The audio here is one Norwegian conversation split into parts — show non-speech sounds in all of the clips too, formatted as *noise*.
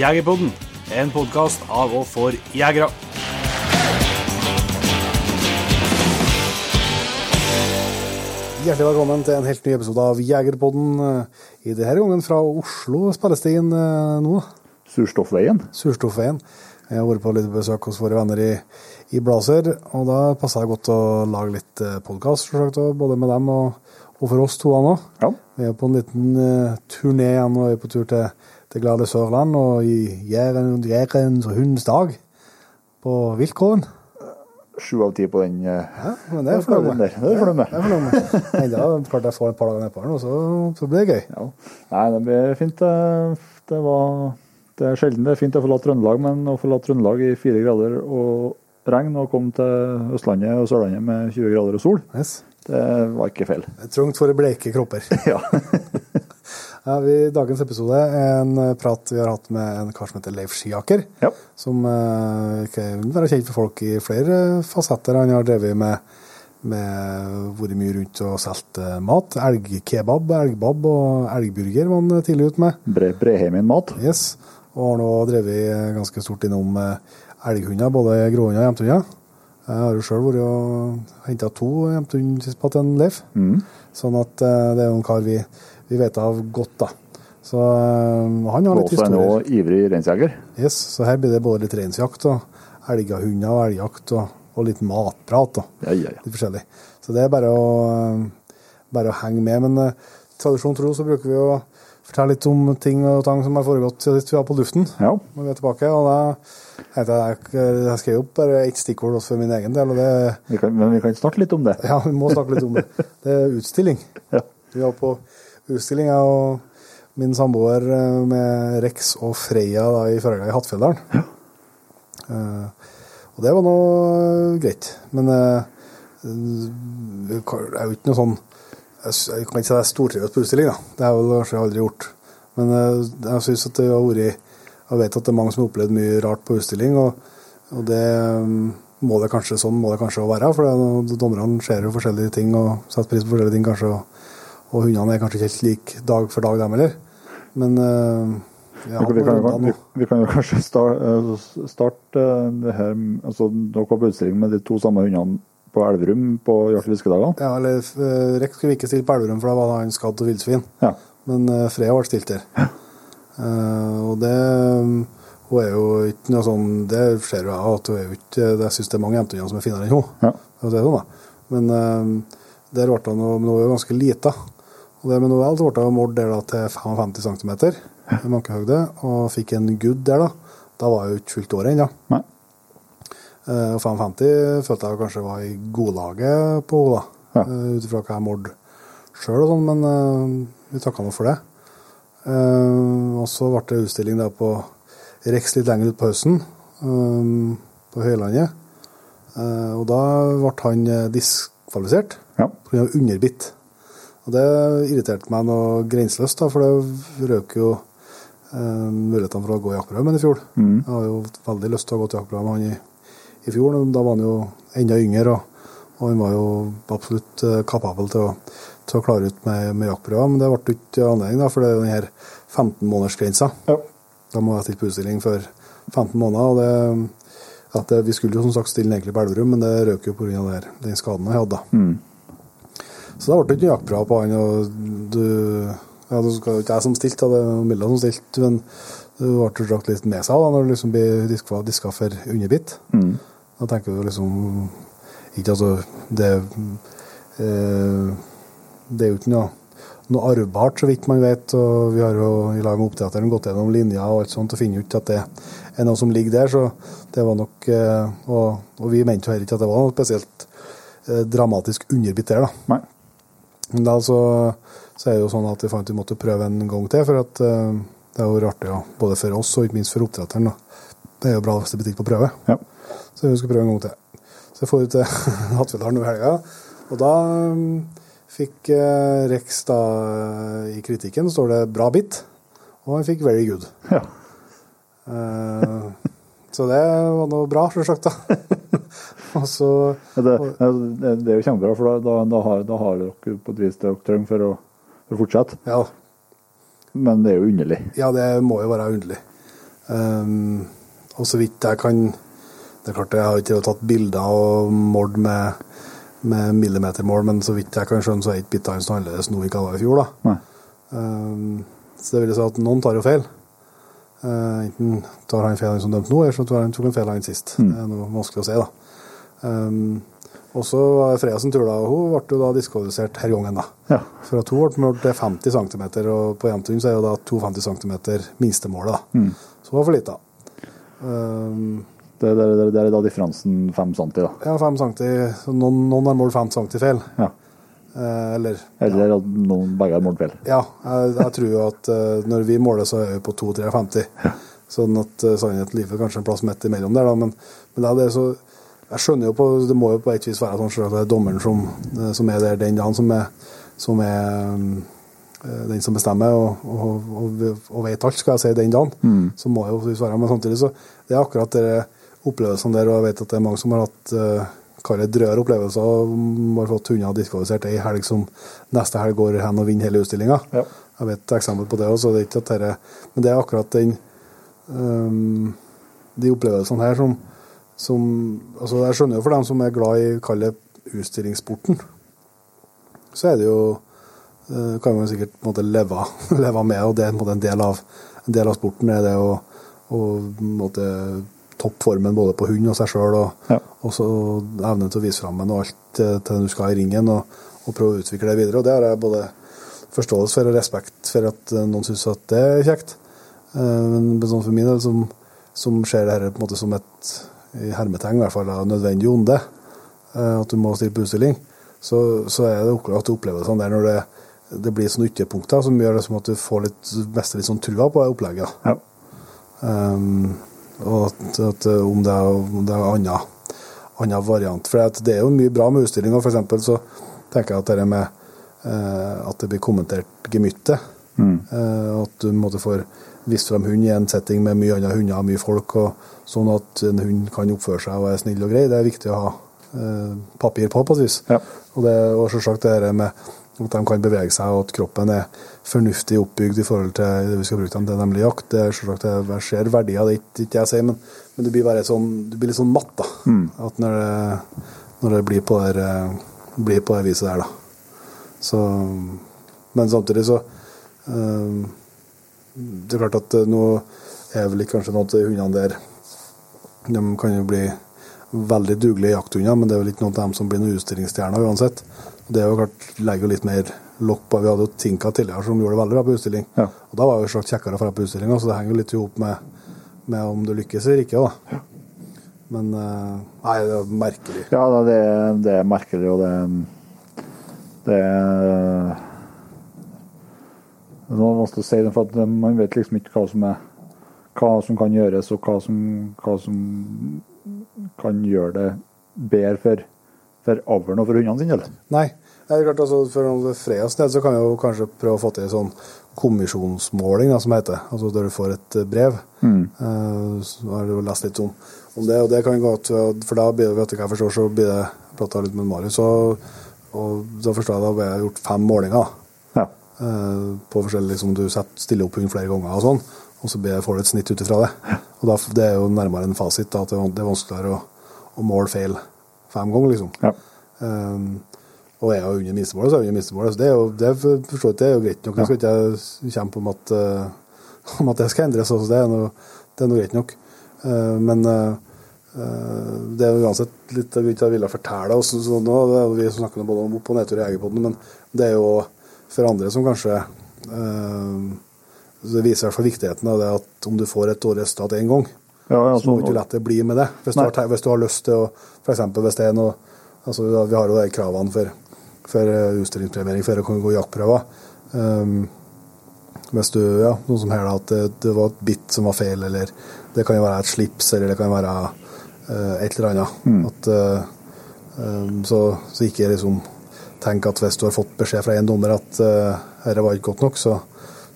Jegerpodden, en podkast av og for jegere. Hjertelig velkommen til en helt ny episode av Jegerpodden. I denne gangen fra Oslo spilles det inn eh, nå. Surstoffveien. Surstoffveien. Jeg har vært på litt besøk hos våre venner i, i Blazer, og da passer det godt å lage litt podkast, både med dem og, og for oss to nå. Ja. Vi er på en liten uh, turné igjen og er på tur til, til glade Sørland og i Jæren- Jærens og hundens dag på Viltgården. Sju av ti på den. eh, Ja, men det er fornøyd med. Det er fornøyd med. Jeg da klarte jeg å få et par dager nedpå her nå, så, så blir det gøy. Ja. Nei, det blir fint. Det, var, det er sjelden det er fint å forlate Trøndelag, men å forlate Trøndelag i fire grader og regn og komme til Østlandet og Sørlandet med 20 grader og sol, Yes. det var ikke feil. Det er Trangt for bleike kropper. *laughs* Ja. Ja, vi, dagens episode er en eh, prat vi har hatt med en kar som heter Leif Skiaker. ja. Som eh, kan være kjent for folk i flere fasetter. Han har drevet med, med vært mye rundt og solgt eh, mat. Elgkebab, elgbab og elgburger var han tidlig ute med. Bre, Breheimen mat. Yes. Og har nå drevet eh, ganske stort innom eh, elghunder, både gråhunder og jevntunder. Jeg har jo sjøl vært og henta to jevntunder sist på til Leif. Mm. Sånn at eh, det er jo en kar vi, vi vet av godt, da. Så eh, han har litt historier. også en ivrig reinsjeger. Yes, så her blir det både litt reinsjakt og elghunder og elgjakt og, og litt matprat og Ja, ja, ja. litt forskjellig. Så det er bare å, eh, bare å henge med. Men uh, tradisjon tro så bruker vi å fortelle litt om ting og tang som har foregått siden vi var på luften. Ja. Når vi er tilbake, og da heter jeg, jeg skrev opp bare ett stikkord også for min egen del, og det Vi kan, men vi kan snakke litt om det. ja, vi må snakke litt om det. Det er utstilling. Ja. Vi var på utstilling, jeg og min samboer eh, med Rex og Freya da, i Førga i Hattfjelldalen. Eh, og det var nå greit. Men uh, det er jo ikke noe sånn Jeg kan ikke si jeg stortrives på utstilling, da. Det har jeg vel kanskje aldri gjort. Men uh, jeg syns at det har vært Jeg vet at det er mange som har opplevd mye rart på utstilling, og, og det um, må det kanskje sånn må det kanskje være. For dommerne ser jo forskjellige ting og setter pris på forskjellige ting, kanskje. Og, og hundene er kanskje ikke helt like dag for dag, dem heller. Men eh, ja, Vi, kan, nå- vi, vi kan jo kanskje starte, starte det her altså, Dere var på utstilling med de to samme hundene på Elverum på jakt- og fiskedagene. Ja, eller eh, Rex skulle vi ikke stille på Elverum, for da var han skadd av villsvin. Ja. Men uh, Freya ble stilt der. Eh, og det Hun er jo ikke noe sånn Det ser jo jeg at hun er jo ikke Jeg syns det er mange jentehunder som er finere enn hun. Ja. Men uh, der ble hun men hun er jo ganske lita. Og det med Noel så ble målt der da til 55 cm i mankehøyde, og fikk en good der, da. Da var jeg jo ikke fullt år ennå. Ja. Og 55 følte jeg kanskje var i godlaget på henne, da. Ja. Eh, Ut ifra hva jeg målte sjøl og sånn, men eh, vi takka nå for det. Eh, og så ble det utstilling der på Rex litt lenger ut på høsten, på Høylandet. Og da ble han diskvalifisert pga. Ja. underbitt. Og det irriterte meg noe grenseløst, da, for det røk jo eh, mulighetene for å gå jaktprøven i fjor. Mm. Jeg har jo veldig lyst til å gå til jaktprøven med han i, i fjor, da var han jo enda yngre, og, og han var jo absolutt eh, kapabel til å, til å klare ut med, med jaktprøven, Men det ble ikke anledning, da, for det er jo den her 15-månedersgrensa. Ja. Da må jeg stille på utstilling for 15 måneder. og det, at det, Vi skulle jo som sagt stille egentlig på Elverum, men det røk jo pga. den skaden jeg hadde. Mm. Så da ble det ikke jaktprøve på han. og du, ja, Det var ikke jeg som stilte, det var Milla som stilte, men det ble dratt litt med seg da, når du liksom blir diska, diska for underbitt. Mm. Da tenker du liksom Ikke altså Det, eh, det er jo ikke noe, noe arvbart, så vidt man vet. og Vi har jo i lag med oppdretteren gått gjennom linjer og alt sånt og finner ut at det er noe som ligger der. Så det var nok eh, Og, og vi mente jo heller ikke at det var noe spesielt eh, dramatisk underbitt der, da. Nei. Men da så, så er det jo sånn at vi fant vi måtte prøve en gang til, for at uh, det er jo artig, ja, både for oss og ikke minst for oppdretteren. da. Det er jo bra hvis det blir på prøve. Ja. Så vi skal prøve en gang til. Så jeg får ut *laughs* til Hattfjelldalen nå i helga, og da um, fikk uh, Rex da eh, i kritikken står det 'bra bit', og han fikk 'very good'. ja. Eh, så det var noe bra, selvsagt, da. *laughs* *laughs* så Ja, Det, det, det er jo kjempebra, for da, da, har, da har dere på et vis det dere trenger for å, for å fortsette. Ja, Men det er jo underlig. Ja, det må jo være underlig. Um, og så vidt jeg kan Det er klart jeg har ikke tatt bilder og målt med, med millimetermål, men så vidt jeg kan skjønne, så er ikke bitene så annerledes nå ikke det var i fjor. da. Um, så det vil si at noen tar jo feil. Uh, enten tar han feil han som dømte nå, eller så tar han tok han feil han sist. Mm. Det er noe vanskelig å si, da. Um, og så var da. og Hun ble jo da diskvalifisert denne gangen, da. Ja. For at hun ble målt til 50 cm, og på Jevntun så er jo da 250 cm minstemålet, da. Mm. Så hun var for lite. Um, Det, det, det, det er da differansen 5 cm, da. ja, 5 cm, noen, noen har målt 5 cm feil. Ja. Eh, eller Eller at noen begge har målt feil. Ja, jeg, jeg tror jo at uh, når vi måler, så er vi på 2-53. Sånn at uh, sannheten ligger kanskje en plass midt imellom der, da. Men, men det, er det så Jeg skjønner jo på Det må jo på et vis være sånn at det er dommeren som, eh, som er der den dagen, som er, som er eh, den som bestemmer og, og, og, og vet alt, skal jeg si, den dagen. Så må jo være Men samtidig så Det er akkurat de opplevelsene der, og jeg vet at det er mange som har hatt uh, Kall det drøye opplevelser. og Har fått hunder diskvalifisert ei helg som neste helg går hen og vinner hele utstillinga. Ja. Jeg vet et eksempel på det også, det er ikke at dette, men det er akkurat den um, De opplevelsene her som, som altså Jeg skjønner jo for dem som er glad i kall det utstillingssporten, så er det jo øh, kan man sikkert på en måte leve, *laughs* leve med, og det er på en en del av, en del av sporten. er det å, å en måte topp formen både på hund og seg sjøl, og, Ja. og så evnen til å vise fram og alt til, den du skal i ringen, og, og prøve å utvikle det videre. Og det har jeg både forståelse for og respekt for at eh, noen syns at det er kjekt. Eh, Men sånn for min del, som, som ser det her på en måte som et i hermetegn i hvert fall, nødvendig onde, eh, at du må stille på utstilling, så, så er det akkurat opplevelsene der når det, det blir sånne ytterpunkter som gjør det som at du får litt, mister litt sånn trua på det opplegget. Ja. Um, og at, at eh, om det er, om det er annen, annen variant. For det er jo mye bra med utstillinger. Eksempel så tenker jeg at det med eh, at det blir kommentert gemyttet. Eh, at du måtte får vist fram hund i en setting med mye andre hunder og mye folk, og sånn at en hund kan oppføre seg og er snill og grei. Det er viktig å ha eh, papir på, på et vis. Ja. Og, det, og selvsagt det her med at de kan bevege seg, og at kroppen er fornuftig oppbygd i forhold til det vi skal bruke dem til, nemlig jakt. Det er selvsagt det jeg ser verdier, det er ikke, jeg sier, men, men du blir bare sånn, du blir litt sånn matt, da. At når det, når det blir, på det, eh, blir på det viset der, da. Så, men samtidig så eh, Det er klart at eh, nå er vel ikke kanskje noen til hundene der De kan jo bli veldig dugelige jakthunder, men det er vel ikke noen av dem som blir noen utstillingsstjerner uansett. Det er jo klart, legger jo litt mer lokk på. Vi hadde jo Tinka tidligere som gjorde det veldig bra på utstilling. Ja. Og Da var det jo slags kjekkere å dra på utstillinga, så det henger jo litt ihop med, med om du lykkes eller ikke. da. Men eh, Nei, det er merkelig. Ja, det, det, det er merkelig, og det Det er Det er vanskelig å si, det, for man vet liksom ikke hva som er hva som kan gjøres, og hva som, hva som kan gjøre det bedre for, for avlen og for hundene sine. Eller? Nei. Det er klart, altså, For Freas del så kan vi jo kanskje prøve å få til en sånn kommisjonsmåling, da, som heter. Altså der du får et eh, brev. Eh, så har du lest litt om, om det, og det kan gå til, For da blir det, vet du hva jeg forstår, så blir det prata litt med Marius, og, og da forstår jeg da ble det gjort fem målinger. Eh, på forskjellig, liksom Du stiller opp hund flere ganger og sånn, og så får du et snitt ut ifra det. Og da, Det er jo nærmere en fasit, da, at det er- er vanskeligere å, å måle feil fem ganger, liksom. ja. Um, og er jeg under minstemålet, så er jeg under minstemålet. Så det er jo, det er ikke, det er jo greit nok. Jeg skal ikke kjempe om at, uh, om at det skal endres. Altså, det, er noe, det er noe greit nok. Uh, men uh, uh, det er uansett litt av grunnen til at jeg ville fortelle oss sånn er vi snakker både om opp- og nedtur i Egerpodden, men det er jo for andre som kanskje uh, Det viser i hvert fall viktigheten av det at om du får et dårlig resultat én gang, ja, ja så må du ikke la det bli med det. Hvis du, har, hvis du har lyst til å F.eks. hvis det er noe altså, Vi har jo de kravene for, for eh, utstillingspremiering for å kunne gå jaktprøver. Um, hvis du, ja, noen som her da, at det, det var et bitt som var feil, eller det kan jo være et slips, eller det kan være uh, et eller annet. At, uh, um, så, så ikke liksom tenk at hvis du har fått beskjed fra en dommer at uh, dette var ikke godt nok, så,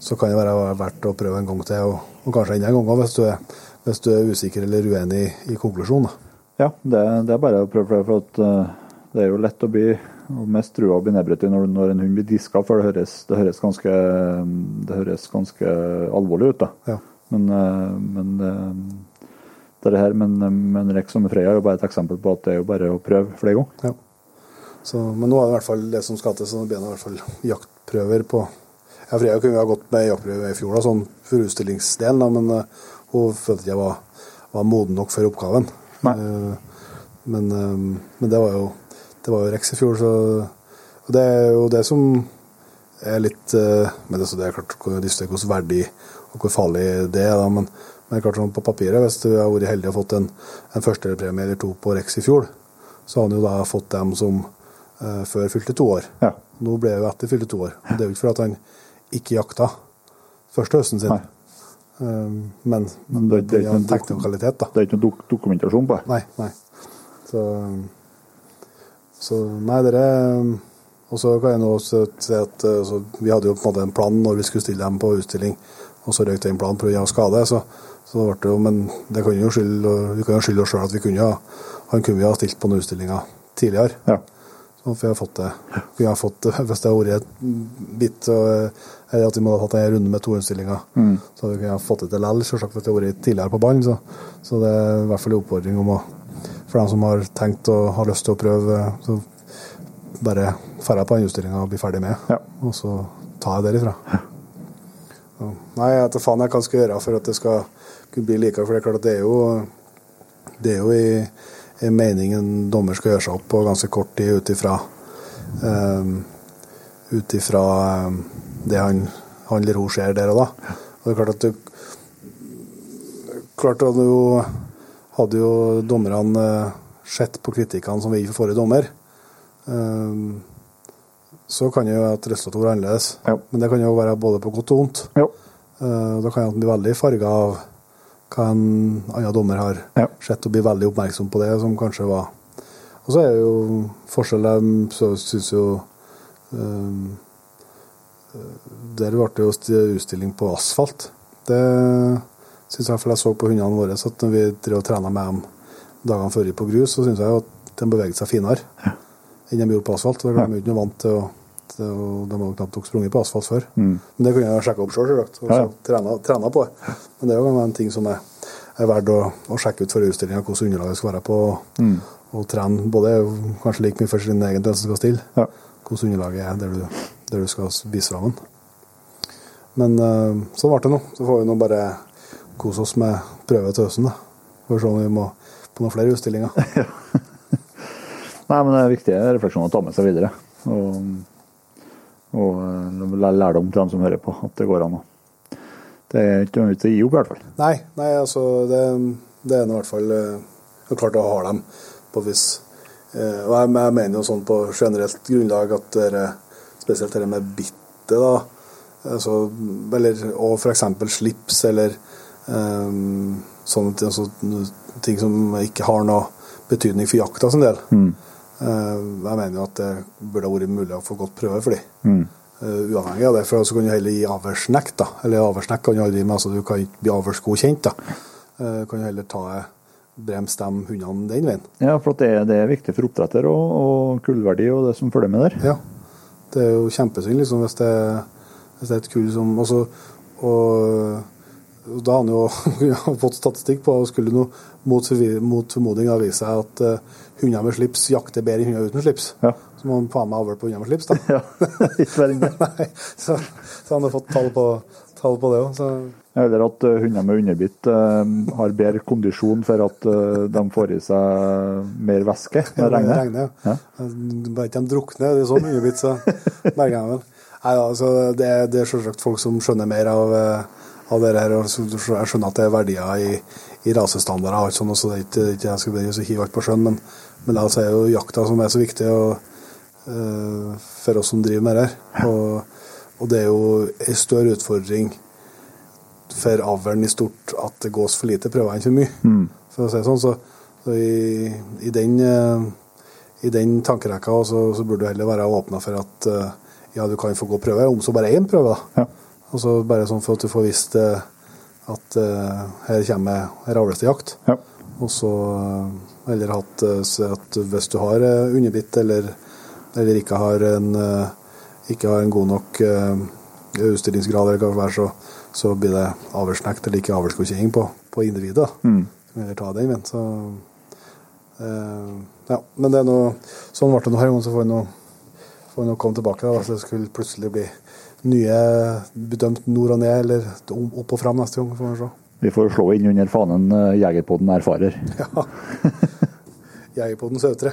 så kan det være verdt å prøve en gang til, og, og kanskje enda en gang hvis du er, hvis du er usikker eller uenig i, i konklusjonen. Ja, det, det er bare å prøve, for, for at uh, det er jo lett å bli mest trua å bli nedbrutt når, når en hund blir diska, for det høres, det høres, ganske, det høres ganske alvorlig ut. da. Ja. Men, uh, men eh, det her, men, men Rex og Freya er jo bare et eksempel på at det er jo bare å prøve flere ganger. Ja. Så, men nå er det i hvert fall det som skal til, så det blir det i hvert fall jaktprøver på Ja, Freya kunne jo ha gått med jaktprøve i fjor, da, sånn for utstillingsdelen, da, men uh, hun følte jeg var, var moden nok for oppgaven. Uh, men, uh, men det var jo det var jo Rex i fjor, så og det er jo det som er litt Men det, så det er klart hvor hvordan verdig og hvor farlig det er, da, men, men klart sånn på papiret, hvis du har vært heldig og fått en, en førstepremie eller to på Rex i fjor, så har han jo da fått dem som uh, før fylte to år. Ja. Nå ble det jo etter fylte to år. Og Det er jo ikke fordi han ikke jakta første høsten sin, Nei. um, men, Men det, det, er ikke noen teknikalitet, da. det er ikke noen dok dokumentasjon på det. Nei, nei. Så, så nei, dere Og så kan jeg nå si at eh, så vi hadde jo på en måte en plan når vi skulle stille dem på utstilling, og så røyk den planen pga. skade. Så, så det ble det jo, men det kan jo skylde, vi kan jo skylde oss sjøl at vi kunne ha han kunne vi ha stilt på noen utstillinger tidligere. Ja. At vi har fått det. Vi har fått det hvis det har vært et bit, så, eller at vi må ha hatt en runde med to innstillinger. Mm. Så vi kunne fått det til likevel, selvsagt hvis det har vært tidligere på ballen. Så, så det er i hvert fall en oppfordring om å for dem som har tenkt og har lyst til å prøve, så bare dra på den utstillinga og bli ferdig med. Ja. Og så tar jeg derifra. Så, nei, jeg vet faen jeg hva jeg skal gjøre for at det skal kunne bli likere. For det er klart at det er jo, det er jo i meningen dommer skal gjøre seg opp på ganske kort tid ut ifra um, ut ifra um, det han, han eller hun ser der og da. Og det er klart at du klart at jo hadde jo dommerne eh, sett på kritikkene som vi for forrige dommer, um, så kan jo at resultatet være annerledes. Ja. Men det kan jo være både på godt og vondt. Ja. Eh, da kan han bli veldig farga av hva en annen dommer har Ja. sett, og blir veldig oppmerksom på det, som kanskje var Og så er det jo forskjell så syns jo um, Der ble det jo utstilling på asfalt. Det syns jeg i hvert fall jeg så på hundene våre. Så at når vi drev og trena med dem dagene før på grus, så syns jeg jo at de beveget seg finere enn de gjorde på asfalt. Da er de ikke vant til å, til å De har jo knapt nok sprunget på asfalt før. Mm. Men det kunne jeg sjekke opp sjøl, selvsagt. Og Ja, ja. trena, trena på det. Men det er jo en ting som er, er verdt å, å sjekke ut for utstillinga, hvordan underlaget skal være på. Mm. Og trene både kanskje like mye for sin egen del som skal stille, Ja. hvordan underlaget er der du, der du skal vise fram den. Men uh, sånn ble det nå. Så får vi nå bare kose oss med prøve til høsten. da. Får se om vi må på noen flere utstillinger. *laughs* Nei, men det er viktige refleksjoner å ta med seg videre. Og, og eh, lærdom til dem som hører på, at det går an å Det er ikke noe vits i å gi opp, i hvert fall. Nei, nei altså det, det er i hvert fall eh, det klart å ha dem på et vis. Eh, og jeg, jeg mener jo sånn på generelt grunnlag at dere, spesielt det med bittet, da, altså, eller, og f.eks. slips eller um, sånne ting, altså, ting som ikke har noe betydning for jakta sin del. Mm. Eh, jeg mener jo at det burde vært mulig å få godt prøve for dem. Mm. Eh, uavhengig av det, for så kan du heller gi avlsnekt, da. Eller avlsnekt kan du aldri med, så du kan ikke bli avlsgodkjent, da. Du kan du heller ta brems de hundene den veien. Ja, for det, er- det er viktig for oppdretter og, og kullverdi og det som følger med der. Ja. Det er jo kjempesynd, liksom, hvis det, hvis det er et kull som også, Og da har han jo *laughs* fått statistikk på, og skulle noe mot, mot formodning vise seg at eh, hunder med slips jakter bedre enn hunder uten slips. Ja. Så må han faen meg avle på hunder med slips, da. *laughs* Ja, ikke. *laughs* Nei, så, så han har fått tall på, tall på det òg. Så Eller at eh, hunder med underbitt eh, har bedre kondisjon for at eh, de får i seg mer væske når det regner. regner. Ja. Ja. Bare ikke de drukner, det er så mye bit, så merker jeg vel. Nei, altså, det, er- det er selvsagt folk som skjønner mer av, av det her. og Jeg skjønner at det er verdier i, i rasestandarder og alt sånt, så det er ikke, ikke jeg skal hive alt på sjøen, men, men altså er jo jakta som er så viktig og, uh, for oss som driver med det her. Og, og det er jo en større utfordring for avlen i stort at det gås for lite prøver enn for mye. Mm. For å si det sånn, så, så i, i den uh, i den tankerekka så, så burde du heller være åpna for at uh, ja, du kan få gå prøve, om så bare én prøve. da. Ja. Og så bare sånn for at du får visst at her kommer her avles det jakt. Ja. Og så eh, Eller hatt eh, at hvis du har eh, underbitt eller, eller ikke har en ikke har en god nok utstillingsgrad eller så, så blir det avlsnekt eller ikke avlsgodkjenning på, på individet. Mm. Eller ta den veien. Så eh, ja, men det er noe Sånn ble det nå her, så får vi nå får nå komme tilbake. da, Hvis det skulle plutselig bli nye bedømt nord og ned, eller opp og fram neste gang. får vi se. Vi får slå inn under fanen eh, Jegerpodden erfarer. *laughs* Ja. Jegerpoden Sautre.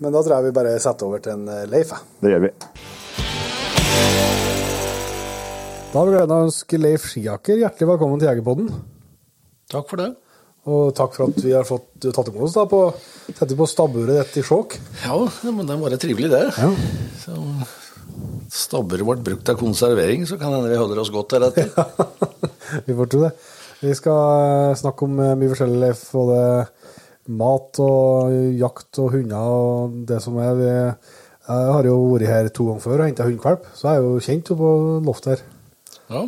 Men da tror jeg vi bare setter over til en eh, Leif. Det gjør vi. Da har vi gleden av å ønske Leif Skiaker hjertelig velkommen til Jegerpodden. Takk for det. Og takk for at vi har fått tatt imot oss da på, på stabburet ditt i Skjåk. Ja, men det var trivelig, det. Ja. Så Stabburet vårt brukt av konservering, så kan hende vi holder oss godt deretter. *laughs* vi får tro det. Vi skal eh, snakke om eh, mye forskjellig. Både mat og jakt og hunder og det som er. Vi, jeg har jo vært her to ganger før og henta hundekvalp, så jeg er jo kjent på loftet her. Ja.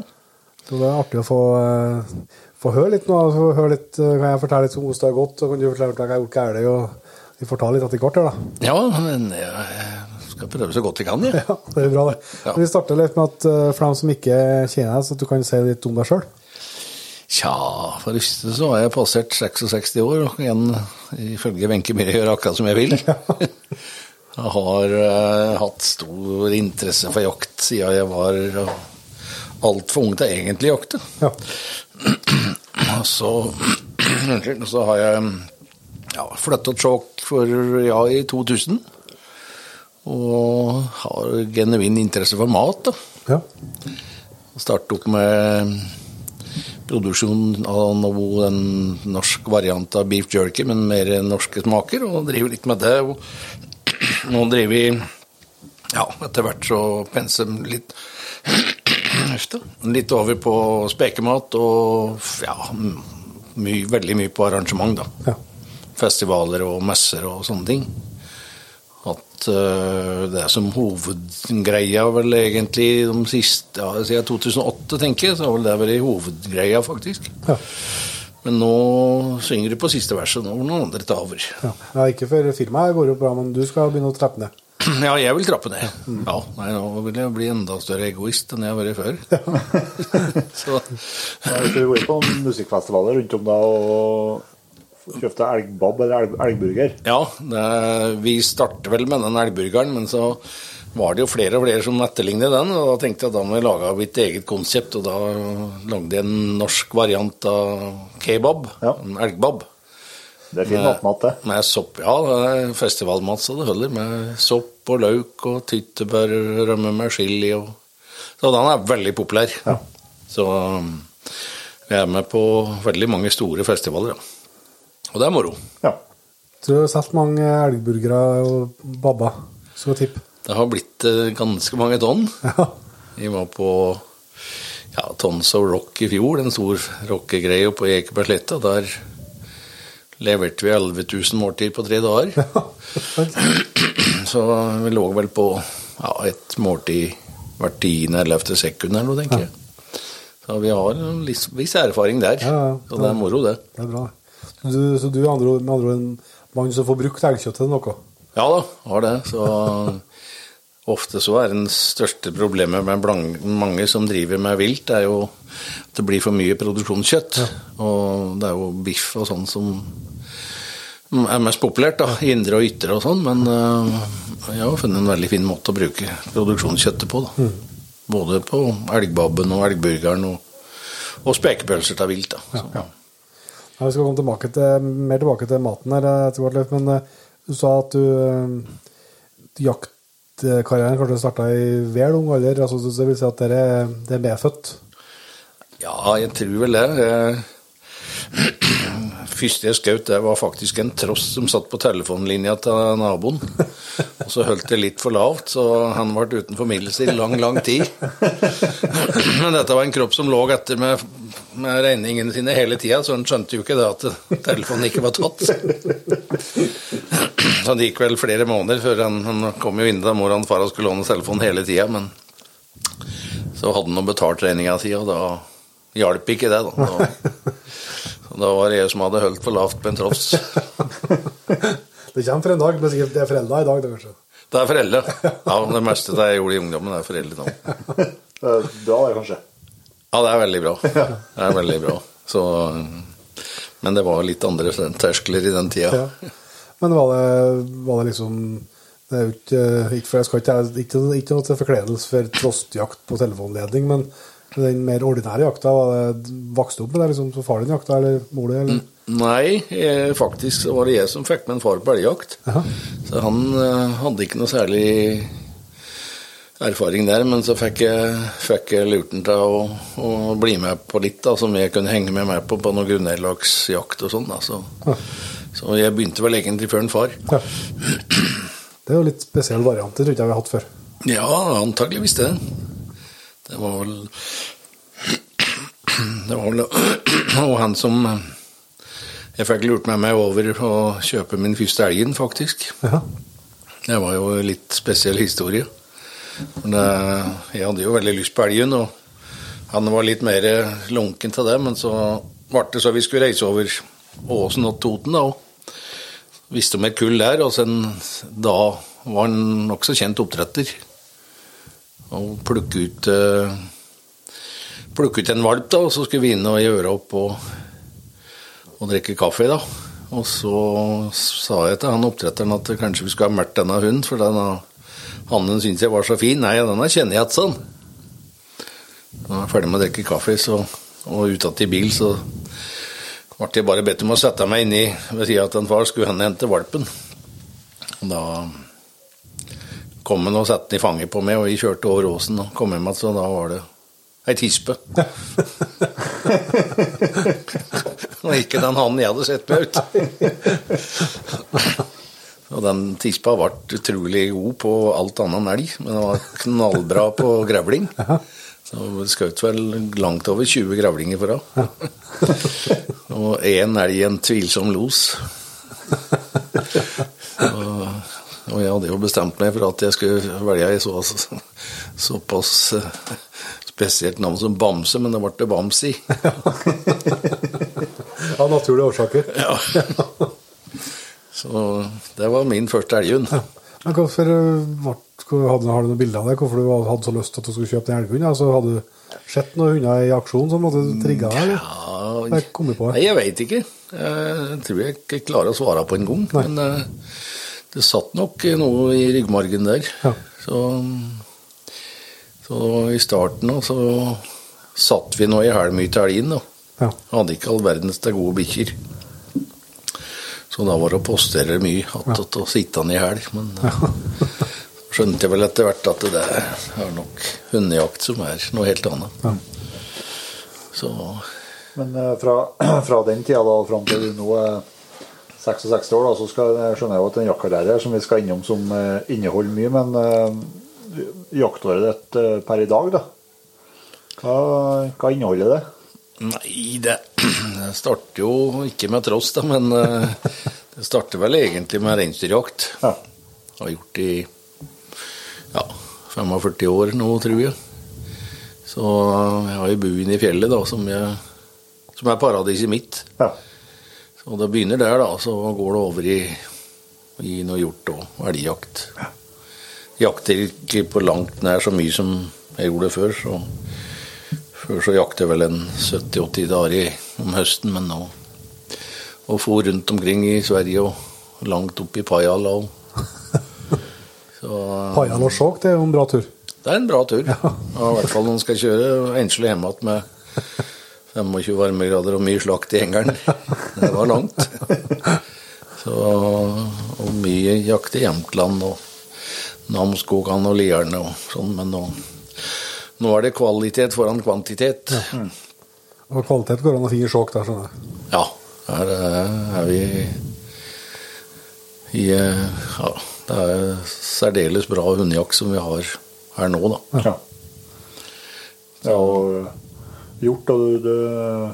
Så det er artig å få, eh, få høre litt nå. Høre litt, kan jeg fortelle litt om hvordan det har gått, så kan du fortelle hva jeg har gjort galt. Og vi får ta litt etter hvert her, da. ja, men jeg skal prøve så godt jeg kan, jeg. *laughs* Ja, det er bra, det. Ja. Vi starter litt med at for dem som ikke kjenner deg, så at du kan si litt om deg sjøl. Tja, for det første så har jeg passert 66 år, og kan ifølge Wenche Myhre gjøre akkurat som jeg vil. *laughs* Jeg har uh, hatt stor interesse for jakt siden jeg var uh, altfor ung til egentlig jakte. Ja. Og *clears throat* så, *clears throat* så har jeg ja, flytta til for ja, i 2000. Og har genuin interesse for mat. da. ja. Starte opp med produksjon av noe, en norsk variant av beef jerky, men mer norske smaker, og driver litt med det. Og *clears throat* nå driver vi ja, etter hvert så pensum litt *clears throat* Litt over på spekemat og ja, my, veldig mye på arrangement, da. Ja. Festivaler og messer og sånne ting. Eh, det som hovedgreia vel egentlig de siste ja, Siden 2008, tenker jeg, så har vel det vært hovedgreia, faktisk. Ja. Men nå synger du på siste verset, nå må noen andre ta over. Ja. ja, ikke for firmaet går jo bra, men du skal begynne å trappe ned. *clears throat* Ja, jeg vil trappe ned. Ja, nei, Nå vil jeg bli enda større egoist enn jeg har vært før. *laughs* så, Ja, skal vi gå inn på musikkfestivaler rundt om da og kjøpte elgbob eller elg, elgburger ja, det, vi starter vel med den elgburgeren, men så var det jo flere og flere som etterlignet den, og da tenkte jeg at da må vi lage mitt eget konsept, og da lagde jeg en norsk variant av kebab, Ja. en elgbob. Det er fin nattmat, det. Med sopp, ja, det er festivalmat så det holder, med sopp og løk og tyttebærrømme med chili og Så den er veldig populær. Ja. Så um, vi er med på veldig mange store festivaler, ja. Og det er moro. Ja. Tror du har solgt mange elgburgere og babba, så jeg tippe. Det har blitt eh, ganske mange tonn. Ja. Vi var på ja, Tons of Rock i fjor, en stor rockegreie på Ekebergsletta. Der leverte vi 11 000 måltider på tre dager. Ja. *clears throat* Så vi lå vel på ja, et måltid hvert tiende eller ellevte sekund eller noe, tenker jeg. Så vi har en viss, erfaring der. Ja, ja. Så det er moro, det. Det er bra. Så du, så du er andre med andre ord en mann som får brukt elgkjøtt til noe? Ja da, har det. Så *laughs* ofte så er det største problemet med blang- mange som driver med vilt, er jo at det blir for mye produksjonskjøtt. Og det er jo biff og sånn som er mest populært, da. Indre og ytre og sånn. Men eh, jeg har funnet en veldig fin måte å bruke produksjonskjøttet på, da. Både på elgbabben og elgburgeren og, og spekepølser til vilt, da. Så. Ja, vi skal komme tilbake til, mer tilbake til maten her etter hvert, Leif, men eh, du sa at du eh, jaktkarrieren kanskje starta i vel ung alder. Altså, det vil si at dere er, det er medfødt? Ja, jeg tror vel det. *clears throat* Første jeg skjøt, det var faktisk en tross som satt på telefonlinja til naboen. Og så holdt det litt for lavt, så han ble uten formidlelse i lang, lang tid. *clears throat* Men dette var en kropp som lå etter med, med regningene sine hele tida, så han skjønte jo ikke det at telefonen ikke var tatt. *clears throat* Så det gikk vel flere måneder før han, han kom jo inn da mor og far skulle låne telefonen hele tida, men så hadde han nå betalt regninga si, og da hjalp ikke det, da. da. *laughs* Så da var det jeg som hadde holdt for lavt på en tross. *laughs* Det kommer for en dag, men sikkert det er foreldra i dag, det kanskje. Det er foreldre. Ja, det meste det jeg gjorde i ungdommen, er foreldre nå. *laughs* Det er bra, det, kanskje. Ja, det er veldig bra. *laughs* Det er veldig bra. Så, men det var litt andre terskler i den tida. Ja. Men var det, var det liksom Det er ikke, ikke, for jeg skal ikke, ikke, ikke noe til forkledelse for trostjakt på telefonledning, men den mer ordinære jakta, var det vokste opp med det liksom, så far din jakta, eller mor di, eller? Nei, jeg, faktisk var det jeg som fikk med en far på elgjakt. Så han eh, hadde ikke noe særlig erfaring der, men så fikk jeg, fikk jeg lurt han til å, å bli med på litt, da, som jeg kunne henge med meg på på noe grunneienlagsjakt og sånn. så, Ja. så jeg begynte vel egentlig før en far. Ja. Det er jo litt spesiell variant, det tror ikke vi har hatt før. Ja, antageligvis det. Det var vel Det var vel og han som Jeg fikk lurt med meg over å kjøpe min første elgen, faktisk. Ja. Det var jo litt spesiell historie. Det, jeg hadde jo veldig lyst på elgen, og han var litt mer lunken til det. Men så ble det så vi skulle reise over Åsen og Toten, da. Og visste om et kull der. Og sen, da var han nokså kjent oppdretter. Og plukke ut eh, Plukke ut en valp, da, og så skulle vi inn og gjøre opp og, og drikke kaffe, da. Og så sa jeg til han oppdretteren at kanskje vi skulle ha meldt denne hunden, for denne hannen syns jeg var så fin. Nei, denne kjenner jeg igjen, sånn. Når jeg er ferdig med å drikke kaffe så, og ut i bil, så ble jeg bare bedt om å sette meg inni ved sida av en far, skulle han hente valpen. Og da kom han og satte den i fanget på meg, og vi kjørte over åsen og kom hjem igjen, så da var det ei tispe. *laughs* og ikke den hannen jeg hadde sett meg ut. *laughs* Og den tispa ble utrolig god på alt annet enn elg, men den var knallbra på grevling. *laughs* Så skjøt vel langt over 20 grevlinger for henne. *laughs* og én elg en tvilsom los. og, og jeg hadde jo bestemt meg for at jeg skulle velge ei så, såpass eh, spesielt navn som Bamse, men det ble det Bamsi. *laughs* Av naturlige årsaker. Ja. Så det var min første elghund. Men hvorfor eh, hadde, Har du noen bilder av det? Hvorfor du hadde så lyst til at du skulle kjøpe den elghunden? Altså, hadde du sett noen hunder i aksjon som hadde trigga deg? Ja. Nei, jeg veit ikke. Jeg tror jeg ikke klarer å svare på en gang. Nei. Men eh, det satt nok noe i ryggmargen der. Ja. Så, så i starten så satt vi nå i hæl mye til elgen. Ja. Hadde ikke all verdens til gode bikkjer. Så da var det å postere mye att og sitte han i helg. Men eh, skjønte jeg vel etter hvert at det er nok hundejakt som er noe helt annet. Ja. Så Men eh, fra, *clears throat* fra den tida da, og fram til du nå er 66 år, da, så skal, skjønner jeg jo at en jaktkarriere som vi skal innom, som eh, inneholder mye. Men uh, jaktåret ditt eh, per i dag, da? Hva, hva inneholder det? Nei, det, det starter jo ikke med tross, da, men eh, det starter vel egentlig med reinsdyrjakt. Ja. Har gjort i ja, 45 år nå, tror jeg. Så jeg har jo buen i fjellet, da, som, jeg, som er paradiset mitt. ja. Så det begynner der, da, så går det over i, i noe hjort og elgjakt. Jakter ikke på langt nær så mye som jeg gjorde før. så Før så jakter jeg vel en 70-80 dager om høsten, men nå Og for rundt omkring i Sverige og langt opp i Pajala. Og, *laughs* Pajala Pajal og Skjåk, det er jo en bra tur. det er en bra tur. Ja, I hvert fall når en skal kjøre enslig hjem igjen med 25 varmegrader og mye slakt i hengeren. Det var langt. Så, og mye jakt i Jämtland og Namsskogan og Lierne og sånn, men nå, nå er det kvalitet foran kvantitet. Og kvalitet går an å finne i sjokk der, skjønner jeg. Ja, her eh, er vi i eh, Ja, det er særdeles bra hundejakt som vi har her nå, da. Ja. ja og gjort, og du, du,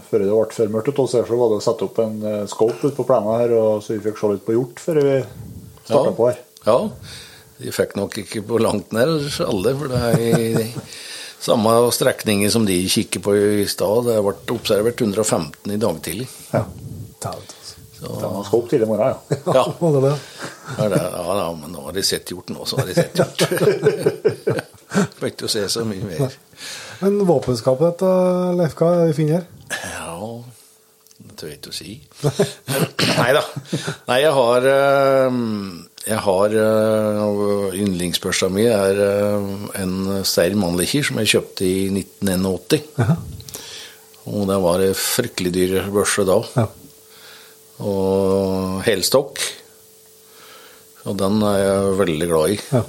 før det ble for mørkt hos oss, så var det å sette opp en eh, scope ute på plenen her, og så vi fikk se litt på hjort før vi starta Ja. på her. Ja, de fikk nok ikke på langt nær alle, for det er i samme strekninger som de kikker på i stad. Det ble observert 115 i dag tidlig. Ja. Så, Det var scope tidlig i morgen, ja. *laughs* ja, ja, det, ja, ja, men nå har de sett hjort nå, så har de sett hjort. Får ikke se så mye mer. Men våpenskapet ditt, da, Leif, hva er det vi finner her? Ja, det tør jeg ikke å si. *laughs* Nei da. Nei, jeg har eh, Jeg har eh, Yndlingsbørsa mi er eh, en Steyr Mannlicher som jeg kjøpte i 1981. Aha. Og det var en fryktelig dyr børse da. Ja. Og helstokk. Og den er jeg veldig glad i. Ja.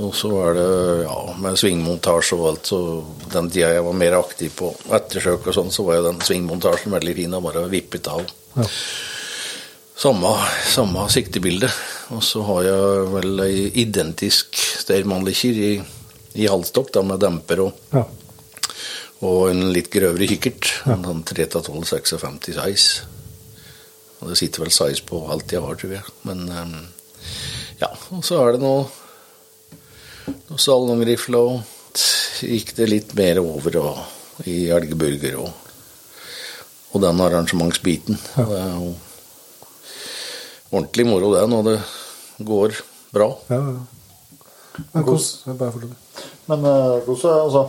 Og så er det ja, med svingmontasje og alt, så den tida jeg var mer aktiv på ettersøk og sånn, så var jo den svingmontasjen veldig fin og bare vippet av. Ja. Samme, samme siktebilde. Og så har jeg vel ei identisk Steyr-Mannlicher i, i halvstokk, da med demper og, Ja. og en litt grøvere kikkert. En sånn 3-12-56 size. Og det sitter vel size på alt jeg har, tror jeg. Men ehm, ja, og så er det noe, noe salongrifle, og gikk det litt mer over og, i elgburger og, og den arrangementsbiten. Det er jo ordentlig moro det når det går bra. Ja, ja. Men hvordan. Men eh, hvordan altså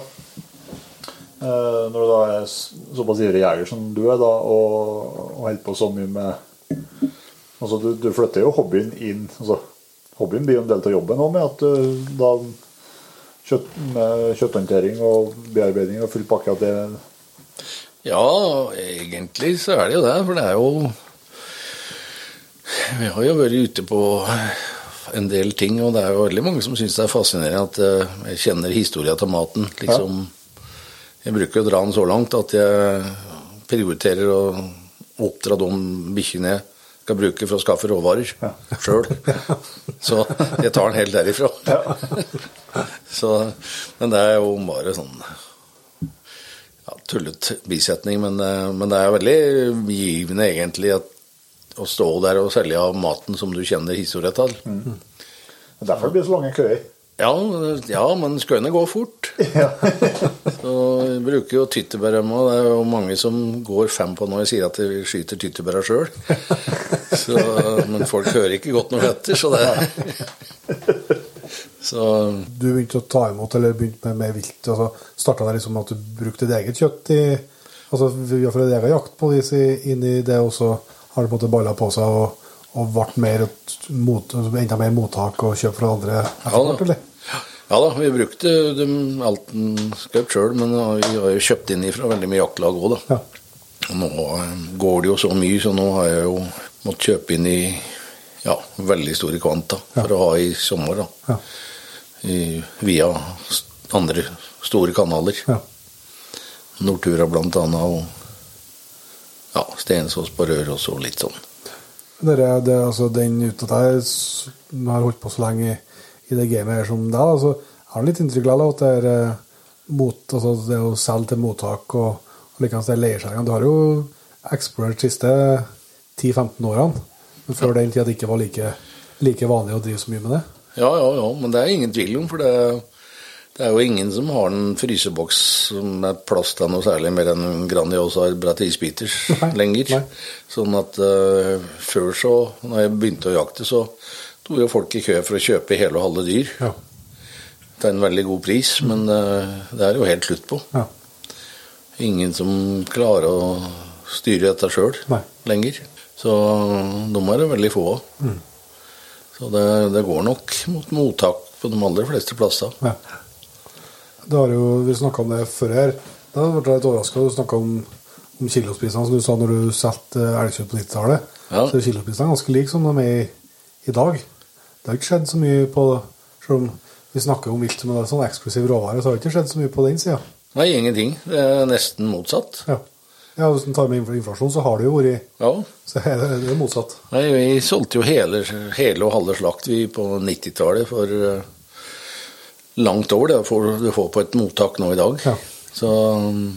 eh, Når du da er såpass ivrig jeger som du er, da, og, og holder på så mye med Altså, du, du flytter jo hobbyen inn altså, Hobbyen blir jo en del av jobben òg, med at du da kjøtt, med kjøtthåndtering og bearbeiding og full pakke at det Ja, egentlig så er det jo det, for det er jo Vi har jo vært ute på en del ting, og det er jo veldig mange som syns det er fascinerende at eh, jeg kjenner historia til maten. Liksom, Jeg bruker å dra den så langt at jeg prioriterer å oppdra de bikkjene jeg skal bruke for å skaffe råvarer sjøl. Så jeg tar den helt derifra. *laughs* Så, men det er jo bare sånn ja, tullet bisetning, men, eh, men det er veldig givende egentlig at, å stå der og selge av maten som du kjenner historien til. Det er derfor det blir så lange køer. Ja, ja, men skøyene går fort. *laughs* så jeg bruker jo tyttebærrømme, det er jo mange som går fem på når jeg sier at de skyter tyttebæra sjøl. *laughs* Men folk hører ikke godt noe etter, så det *laughs* Så Du begynte å ta imot, eller begynte med med vilt. altså Starta det liksom at du brukte ditt eget kjøtt i altså Vi har fått egen jakt på disse, inn i det, og så har det på en måte balla på seg og, og ble mer mot, enda mer mottak og kjøp fra andre Ja, da. Ja da, vi brukte dem alt en skjøt sjøl, men vi har jo kjøpt inn ifra veldig mye jaktlag òg, da. Ja. Og Nå eh, går det jo så mye, så nå har jeg jo måttet kjøpe inn i ja, veldig store kvanta for å ha i sommer. da. Ja. I, via andre store kanaler. Ja. Nortura blant annet, og ja, Stensås på Røros og litt sånn. Dere, det, altså, den uten at jeg har holdt på så lenge i, i det gamet her som deg, da, så jeg har litt inntrykk av at det er eh, mot, altså, det å selge til mottak og, og likeens det leieskjæringene. Du har jo eksplorert de siste 10-15 årene, men før den tid det ikke var like, like vanlig å drive så mye med det. Ja, ja, ja, men det er ingen tvil om, for det, det er jo ingen som har en fryseboks med plass til noe særlig mer enn en Grandiosa Brett Isbiters Nei, lenger. nei. Sånn at uh, før så, når jeg begynte å jakte, så sto jo folk i kø for å kjøpe hele og halve dyr Ja. til en veldig god pris, men uh, det er jo helt slutt på. ja. Ingen som klarer å styre dette sjøl lenger. Så de er det veldig få av. Så det, det går nok mot mottak på de aller fleste plasser. ja. Det har jo, Vi snakka om det før her. Da ble jeg litt overraska. Du snakka om, om kilosprisene, som du sa når du solgte elgkjøtt på 90-tallet. Ja. Så er kiloprisene ganske like som de er i, i dag. Det har ikke skjedd så mye på Selv om vi snakker om vilt, det er sånn eksklusiv råvare, så har det ikke skjedd så mye på den sida. Nei, ingenting. Det er nesten motsatt. Ja. ja, hvis du tar med inflasjon, så har det jo vært Ja. Så er det, det er motsatt. Nei, vi solgte jo hele, hele og halve slakt vi på 90-tallet for eh, langt over det får du får på et mottak nå i dag. Ja. Så mm,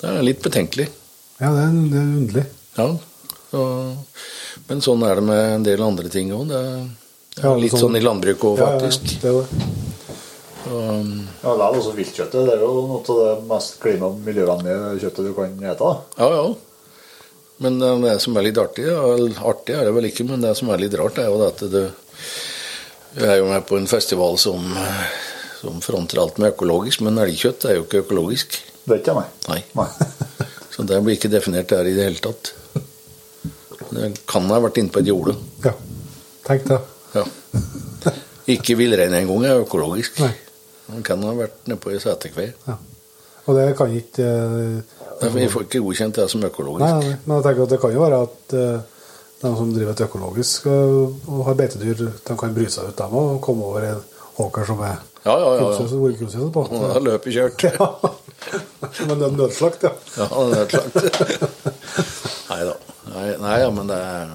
det er litt betenkelig. Ja, det er, det er underlig. Ja. Så, men sånn er det med en del andre ting òg. Det, det er litt sånn- sånn i landbruket òg, Ja, ja, faktisk. det er det. Så, mm, Ja, det er også viltkjøttet. Det er jo noe av det mest klima- og miljøvennlige kjøttet du kan ete. ja, ja. Men eh, det som er litt artig, artig er det vel ikke, men det som er litt rart, er jo det at du, du er jo med på en festival som, som fronter alt med økologisk, men elgkjøtt er jo ikke økologisk. Det Vet ikke nei. Nei. Nei. *laughs* Så det blir ikke definert der i det hele tatt. Det kan ha vært inne på et jorde. Ja. Tenk det. Ja. Ikke villrein engang er økologisk. Nei. Den kan ha vært nede på ei seterkve. Ja. Og det kan ikke uh, Vi får ikke godkjent det som økologisk. Nei, nei, men jeg tenker at det kan jo være at uh, de som driver et økologisk uh, og har beitedyr, de kan bry seg ut, dem og komme over en åker som er Ja, ja, ja. ja. kunstgjødsel på. Og da løper kjørt. *laughs* Ja. Men det er nødslakt, ja. Ja, det er klart. Nei da. Nei, nei, ja, men det er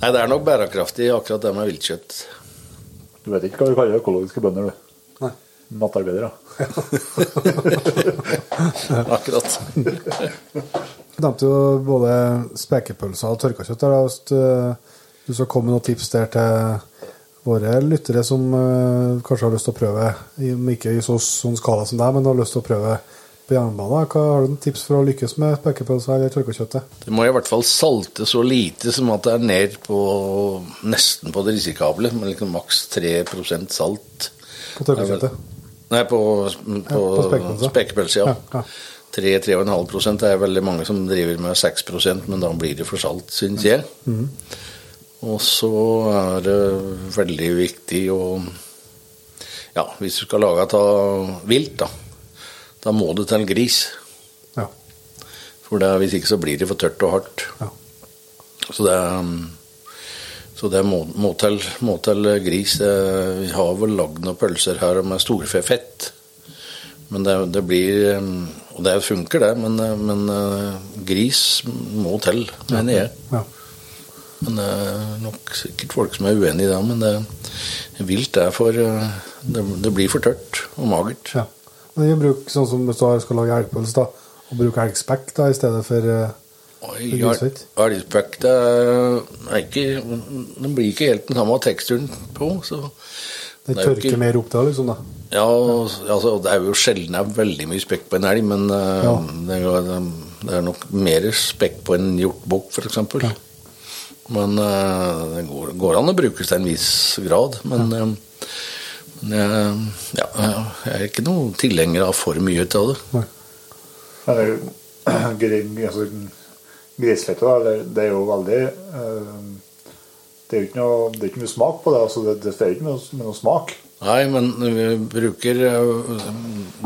Nei, det er nok bærekraftig, akkurat det med viltkjøtt. Du vet ikke hva du kaller økologiske bønder, du. Nei. Nattarbeidere. *laughs* Akkurat. Du nevnte jo både spekepølser og tørka kjøtt. Hvis du- du skal komme med noen tips der til våre lyttere som eh, kanskje har lyst til å prøve, ikke i så sånn skala som deg, men har lyst til å prøve på jernbane. Hva Har du noen tips for å lykkes med spekepølser eller tørkekjøttet? Det må i hvert fall salte så lite som at det er ned på nesten på det risikable, med liksom maks 3% salt. På tørkekjøttet? Nei, på, på, på spekepølse. ja. Ja, ja. 3-3,5 Det er veldig mange som driver med 6% men da blir det for salt, syns jeg. Mm. Og så er det veldig viktig å Ja, hvis du skal lage av vilt, da, da må du til gris. Ja. For det, hvis ikke så blir det for tørt og hardt. ja. Så det, så det må, må, til, må til gris. Vi har vel lagd noen pølser her med storfefett. Men det, det blir um, Og det funker, det, men, uh, men gris må til, mener jeg. ja. Men det er nok sikkert folk som er uenig i det. Men det, vilt er for uh, det, det blir for tørt og magert. ja. Men vi bruker sånn som hvis du skal lage elgpølse, da, og bruke elgspekk da, i stedet for eh, Det er. Elgspekk det er ikke Det blir ikke helt den samme teksturen på, så Det Det er tørker ikke- mer opp da, liksom. da. Ja, altså, det er jo sjelden det er veldig mye spekk på en elg, men eh, Ja. det, er, det er nok mer spekk på en hjortbukk, f.eks. Ja. Men eh, det går, går an å brukes til en viss grad. Men, ja. men jeg, ja, jeg er ikke noen tilhenger av for mye ut av det. Nei. Men det er jo *clears throat* gri- altså, Grisfettet, da, det er jo veldig eh, Det er jo ikke noe, det er ikke mye smak på det. altså Det, det er ikke noe, med noe smak. Nei, men vi bruker eh,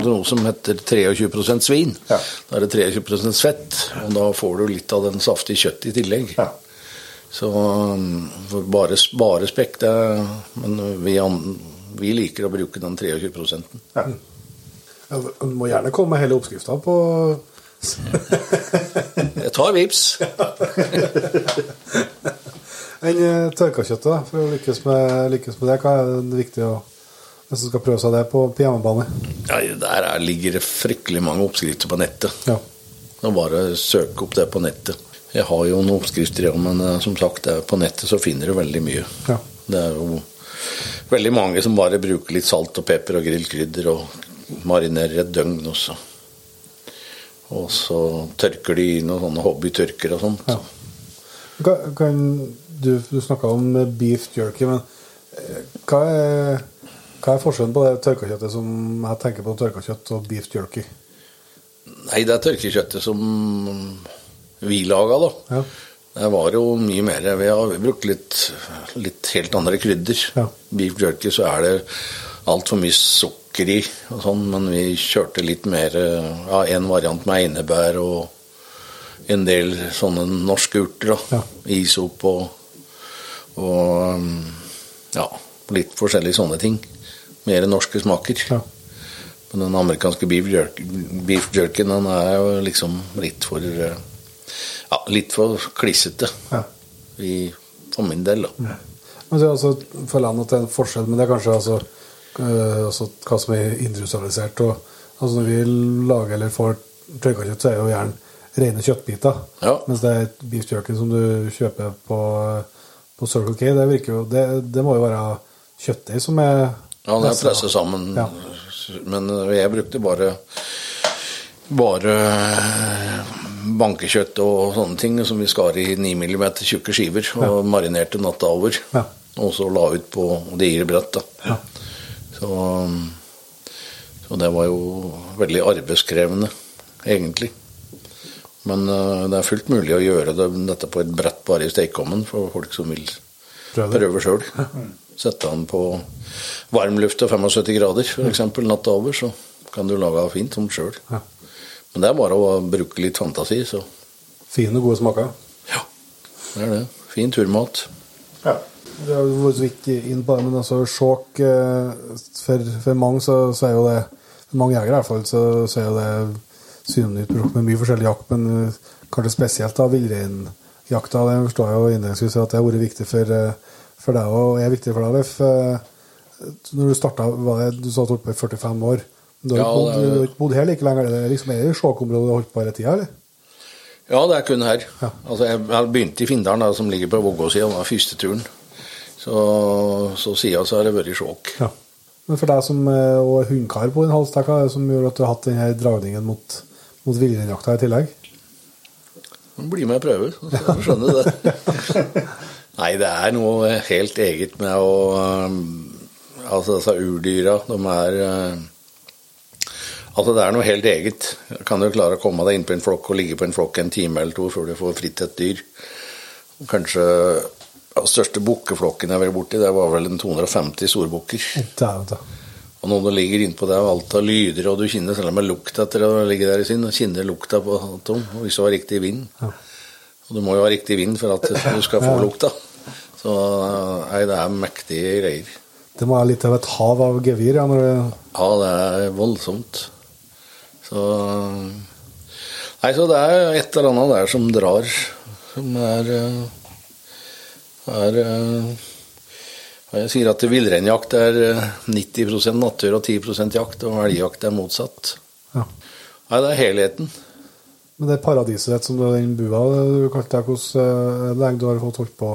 noe som heter 23 svin. Ja. Da er det 23 fett, og da får du litt av den saftige kjøttet i tillegg. Ja. Så um, bare, bare spekk, det er- Men vi, vi liker å bruke den 23 Ja. Du må gjerne komme med hele oppskrifta på Jeg tar vips. *laughs* enn eh, tørka kjøttet, da, for å lykkes med, lykkes med det. Hva er det viktig å hvis du skal prøve seg det på, på hjemmebane? Ja, der er, ligger det fryktelig mange oppskrifter på nettet. Ja. Så bare søk opp det på nettet. Jeg har jo noen oppskrifter, ja, men eh, som sagt, er på nettet så finner du veldig mye. Ja. Det er jo veldig mange som bare bruker litt salt og pepper og grillkrydder og marinerer et døgn også. Og så tørker de i noen sånne hobbytørker og sånt. Ja. Kan, du du snakka om beef jerky, men eh, hva er, hva er forskjellen på det tørka som jeg tenker på tørka og beef jerky? Nei, det er tørkekjøttet som vi laga, da. Ja. Det var jo mye mer Vi har brukt litt, litt helt andre krydder. Ja. Beef jerky så er det altfor mye sukker i og sånn, men vi kjørte litt mer Ja, en variant med einebær og en del sånne norske urter. da. Ja. Isop og, og um, ja, litt forskjellige sånne ting. Mer norske smaker. Ja. Men den amerikanske beef, jerky, beef jerky den er jo liksom litt for eh, Ja, litt for klissete. Ja. I, for min del, da. Men er altså, for landet til det en forskjell, men det er kanskje altså, altså hva som er industrialisert. Og, altså når vi lager eller får tørka kjøtt, så er det jo gjerne rene kjøttbiter. Ja. Mens det er beef jerky som du kjøper på, på Circle K, det virker jo Det, det må jo være kjøttdeig som er Ja, det er pressa sammen. Ja. Men jeg brukte bare bare bankekjøtt og sånne ting som vi skar i 9 mm tjukke skiver og marinerte natta over. Ja. Og så la ut på digre brett. da. Ja. Så Så det var jo veldig arbeidskrevende, egentlig. Men uh, det er fullt mulig å gjøre det, dette på et brett bare i stekeovnen for folk som vil Prøve det. sjøl. Sette den på varmluft til 75 grader, f.eks. natta over, så kan du lage det fint som sjøl. Men det er bare å bruke litt fantasi, så Fine gode smaker. ja, det er det. Fin turmat. Ja. Det har jo så vidt inn på det, men altså sjåk eh, for, for mange så, så er jo det For mange jegere i hvert fall, så, så er jo det synonymt med mye forskjellig jakt, men eh, kanskje spesielt da villreinjakta. Det forstår jeg jo innledningsvis at det har vært viktig for, eh, for deg og er viktig for deg, Leif. Når du starta, var det, du sa at du holdt på i 45 år. Du har Ja, ikke bodd, er- har ikke bodd her like lenge? Er det liksom, er det sjåkområdet du har holdt på hele tida, eller? Ja, det er kun her. Ja. Altså, jeg, jeg begynte i Findalen, da, som ligger på Vågåsida, den første turen. Så, så siden så har det vært sjåk. Ja. Men for deg som eh, er hundkar på den halstakka, er som gjør at du har hatt denne dragningen mot, mot villreinjakta i tillegg? Bli med og prøve, så skal du skjønne det. *laughs* Nei, det er noe helt eget med å um, Altså, disse urdyra, de er uh, Altså, det er noe helt eget. Kan du klare å komme deg inn på en flokk og ligge på en flokk en time eller to før du får fritt et dyr? Kanskje den største bukkeflokken jeg har vært borti, det var vel en 250 storbukker. Og når du ligger innpå det, og alt av lyder, og du kjenner selv om det lukt etter å ligge der i sin, og kjenner lukta på tom, og hvis det var riktig vind. Og det må jo ha riktig vind for at du skal få lukta. Så nei, det er mektige greier. Det må være litt av et hav av gevir. Ja, når det, Ja, det er voldsomt. Så Nei, så det er et eller annet der som drar, som er eh, er eh, Jeg sier at villreinjakt er eh, 90% natur og 10% jakt, og elgjakt er motsatt. ja. Nei, det er helheten. Men det paradiset ditt som du den bua du kalte deg, hvordan er lenge du har fått holdt på,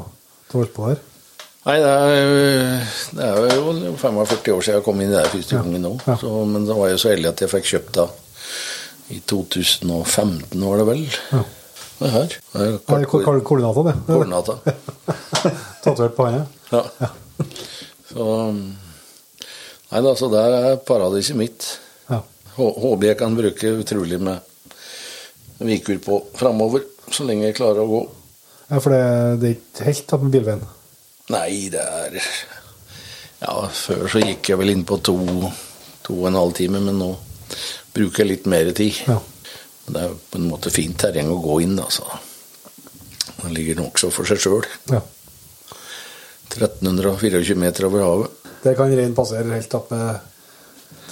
holdt på her? Nei, det er, det er jo 45 år siden jeg kom inn i det første gangen nå. Ja. Så, men da var jeg så heldig at jeg fikk kjøpt da i 2015, var det vel. Ja. Det her. Det er kort- ko- ko- Koordinata, det. Koordinata. *laughs* Tatovert på hånda. Ja. Så Nei da, så der er paradiset mitt. Ja. Håper jeg kan bruke utrolig med vikur på framover, så lenge jeg klarer å gå. ja, for det, det er ikke helt tatt med bilveien. Nei, det er Ja, før så gikk jeg vel inn på to, to og en halv time, men nå bruker litt mer tid. Ja. Det er på en måte fint terreng å gå inn, altså. Den ligger nokså for seg sjøl. ja. 1324 meter over havet. Det kan rein passere helt opp med,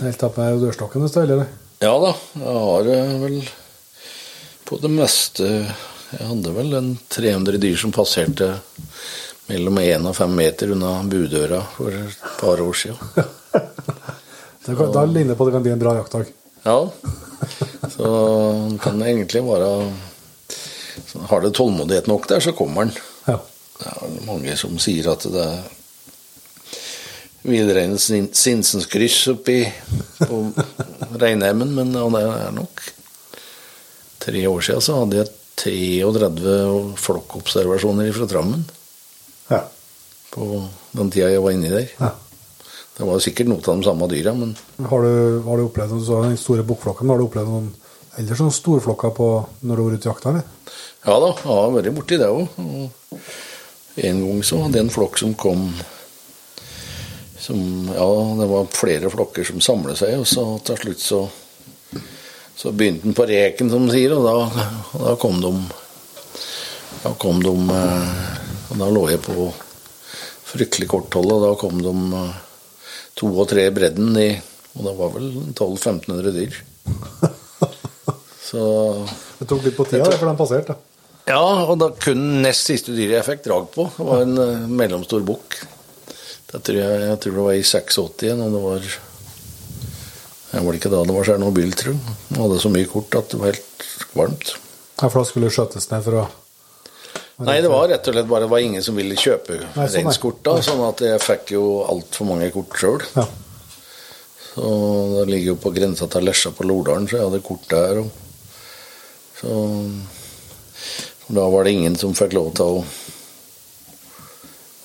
helt opp med dørstokken hvis det vil, eller? Ja da, jeg har eh, vel på det meste Jeg hadde vel en 300 dyr som passerte mellom 1 og 5 meter unna budøra for et par år siden. *laughs* Det kan, Da ligner det på at det kan bli en bra jaktdag. Ja, så han kan egentlig være Har du tålmodighet nok der, så kommer han. Ja. Det er mange som sier at det er villreinens sin- Sinsenskryss oppi på Reinheimen, men det er nok Tre år siden så hadde jeg 33 flokkobservasjoner fra Trammen Ja. på den tida jeg var inni der. ja. Det var sikkert noe av de samme dyra, men Har du, har du opplevd noen sa den store bukkflokken, har du opplevd noen ellers sånne storflokker på når du har vært ute i jakta? eller? ja da, jeg har vært borti det òg. En gang så hadde jeg en flokk som kom som, Ja, det var flere flokker som samlet seg, og så til slutt så så begynte den på reken, som de sier, og da, da kom de Da kom de eh, Og da lå jeg på fryktelig kort hold, og da kom de eh, to og tre i bredden i Og det var vel 1200-1500 dyr. Så Det tok litt på tida, før den passerte. ja, og da kun nest siste dyret jeg fikk drag på, det var en uh, mellomstor bukk. Det tror jeg, jeg tror det var i 86 igjen, og det var Jeg var ikke da det var Tsjernobyl, tror jeg. Hadde så mye kort at det var helt varmt. Ja, For da skulle det skjøtes ned for å Nei, det var rett og slett bare det var ingen som ville kjøpe Nei, sånn, reinskort da, sånn at jeg fikk jo altfor mange kort sjøl. Ja. Så det ligger jo på grensa til Lesja på Lordalen, så jeg hadde kort der. Og, så da var det ingen som fikk lov til å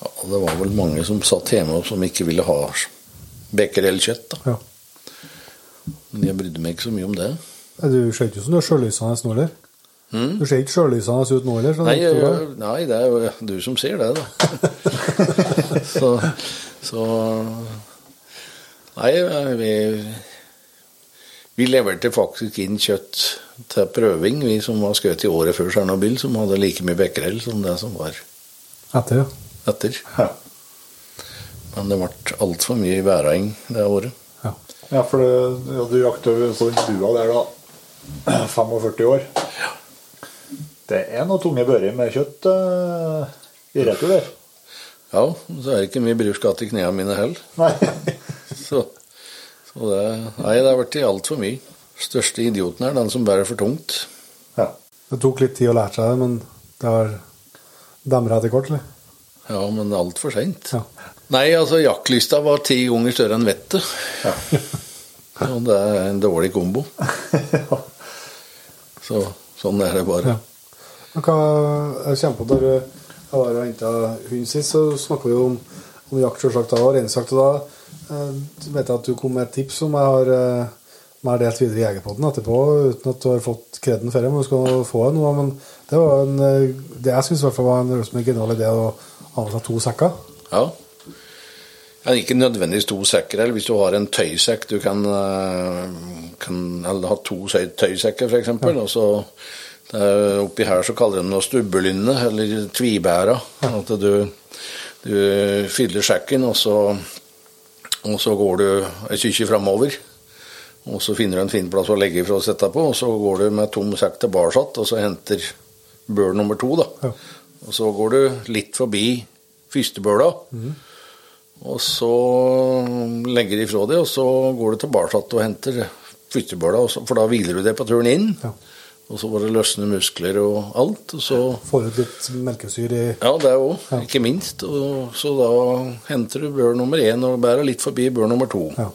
ja, Det var vel mange som satt hjemme og som ikke ville ha becquerel-kjøtt. da. ja. Men jeg brydde meg ikke så mye om det. Du skjønte jo som du er sjølysende nå, eller? Du ser ikke sjølysende ut nå, eller? sånn Nei, nei, det er jo du som ser det, da. *laughs* så, så Nei, vi, vi leverte faktisk inn kjøtt til prøving, vi som var skutt i året før Tsjernobyl, som hadde like mye becquerel som det som var Etter, ja. etter. Ja. Men det ble altfor mye væring det året. ja. Ja, for det, ja, du jakter jo så den bua der da *clears throat* 45 år. Det er noe tunge bører med kjøtt uh, i retur der. Ja, så er det ikke mye bruskatt i knærne mine heller. Nei. *laughs* Så, så det Nei, det har blitt altfor mye. Største idioten er den som bærer for tungt. Ja. Det tok litt tid å lære seg det, men det har demra etter kort, eller? Ja, men altfor seint. Ja. Nei, altså, jaktlysta var ti ganger større enn vettet. Ja. *laughs* Og det er en dårlig kombo. *laughs* Så sånn er det bare. Ja. Hva, jeg kommer på da jeg var og henta hund sist, så snakka vi jo om, om jakt, selvsagt, da, og reinsjakt. Da eh, vet jeg at du kom med et tips som jeg har, eh, jeg har delt videre i Jegerpodden etterpå, uten at du har fått kreden for det. Men du skal få det nå. Men det var en, eh, det jeg syns var en en genial idé å ha med seg to sekker. Ja. Ja, ikke nødvendigvis to sekker, eller hvis du har en tøysekk Du kan, eh, kan eller ha to tøysekker, f.eks. eksempel Og så oppi her så kaller de det stubbelynne, eller tvibæra. At du, du fyller sekken, og så, og så går du et stykke framover. Og så finner du en fin plass å legge ifra og sette på, og så går du med tom sekk tilbake, og så henter bøl nummer to. da. Ja. Og så går du litt forbi førstebøla, og så legger de ifra det, og så går du tilbake og henter første bøla, for da hviler du det på turen inn. Ja. Og så var det løsne muskler og alt. Og så Får ut litt melkesyre i Ja, det òg, Ja. ikke minst. Og så da henter du bør nummer én og bærer litt forbi bør nummer to. Ja.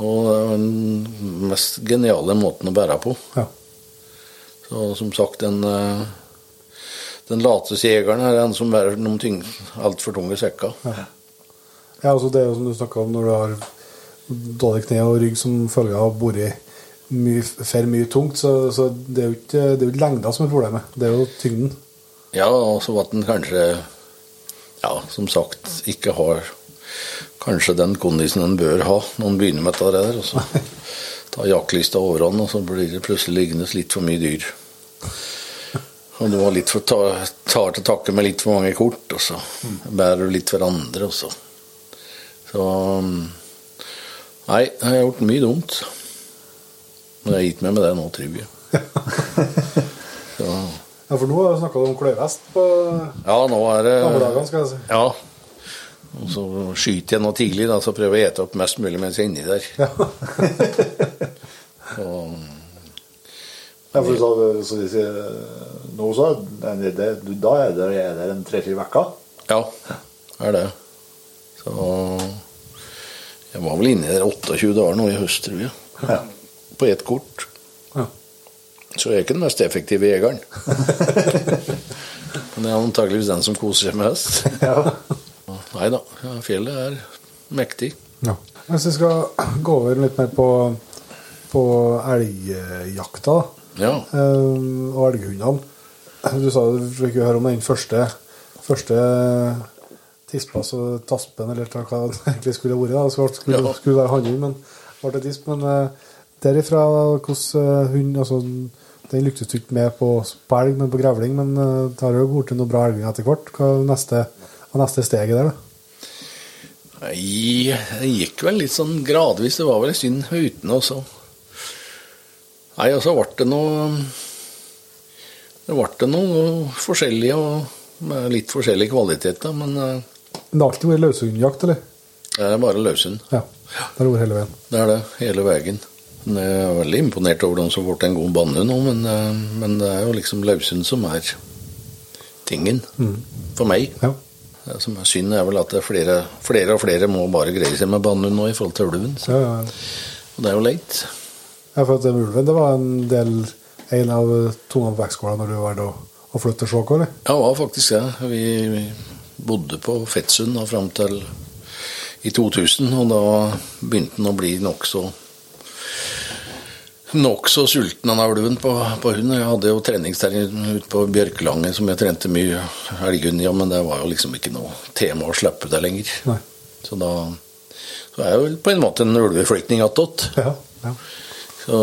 Og det er den mest geniale måten å bære på. ja. Så som sagt, den, eh, den lateste jegeren er den som bærer noen tyng, altfor tunge sekker. Ja, altså det er jo som du snakka om når du har dårlig kne og rygg som følge av boret mye, mye tungt, så, så det er jo ikke, det er jo lengda som er problemet, det er jo tyngden. Ja, og så at den kanskje, ja, som sagt, ikke har kanskje den kondisen den bør ha når den begynner med dette der. Og så tar jaktlista overhånd, og så blir det plutselig liggende litt for mye dyr. Og du har litt for, tar, tar til takke med litt for mange kort, og så bærer du litt for andre, og så Så um, Nei, jeg har gjort mye dumt. Men jeg har gitt meg med det nå, tror jeg. *laughs* Så Ja, for nå har du snakka om kløyvest på ja, nå er det gamle dagene, skal jeg si. Ja. Og så skyter jeg nå tidlig, da, så prøver jeg å ete opp mest mulig mens jeg er inni der. Ja. *laughs* Og, Ja, for så, så de sier nå så er det, Da er det, er det en tre-fire uker. ja, er det. Så jeg var vel inne der 28 dager nå i høst, tror jeg. Ja. På ett kort. Ja. Så jeg er ikke den mest effektive jegeren. *laughs* Men det er antakeligvis den som koser seg mest. *laughs* Ja. Nei da, ja, fjellet er mektig. Ja. Hvis vi skal gå over litt mer på, på elgjakta Ja. eh, og elghundene Du sa du fikk høre om den første, første tispa, og taspen, eller hva det egentlig skulle vært. Det skulle, skulle være hannhund, men ble det tisp. Men eh, derifra, hvordan hund altså, Den lyktes ikke med på, på elg, men på grevling. Men eh, det har jo blitt noen bra elger etter hvert. Hva er neste, neste steget der, da? Nei, det gikk vel litt sånn gradvis. Det var vel en stund uten, og så Nei, og så ble det noe Det ble det noe forskjellig og med litt forskjellig kvalitet, da, men eh, Men det har alltid vært løshundjakt, eller? det er bare løshund. Ja. Det har vært hele veien. Det er det, hele veien. Men Jeg er veldig imponert over dem som til en god bane nå, men, eh, men det er jo liksom Lausund som er tingen for meg. Ja. Det som er synd, er vel at det er flere, flere og flere må bare greie seg med bannhund nå i forhold til ulven. Så, Ja, ja. og det er jo leit. ja, for at ulven, det var en del en av tungene på vektskåla når du var å, og flytte til Skjåk? Ja, det var faktisk det. Vi, vi bodde på Fettsund da, fram til i 2000, og da begynte den å bli nokså nokså sulten han ulven på, på hund. Jeg hadde jo treningsterreng ute på Bjørkelangen som jeg trente mye elghund i, ja, men det var jo liksom ikke noe tema å slippe det lenger. Nei. Så da så er jeg jo på en måte en ulveflyktning attåt. Ja, ja. Så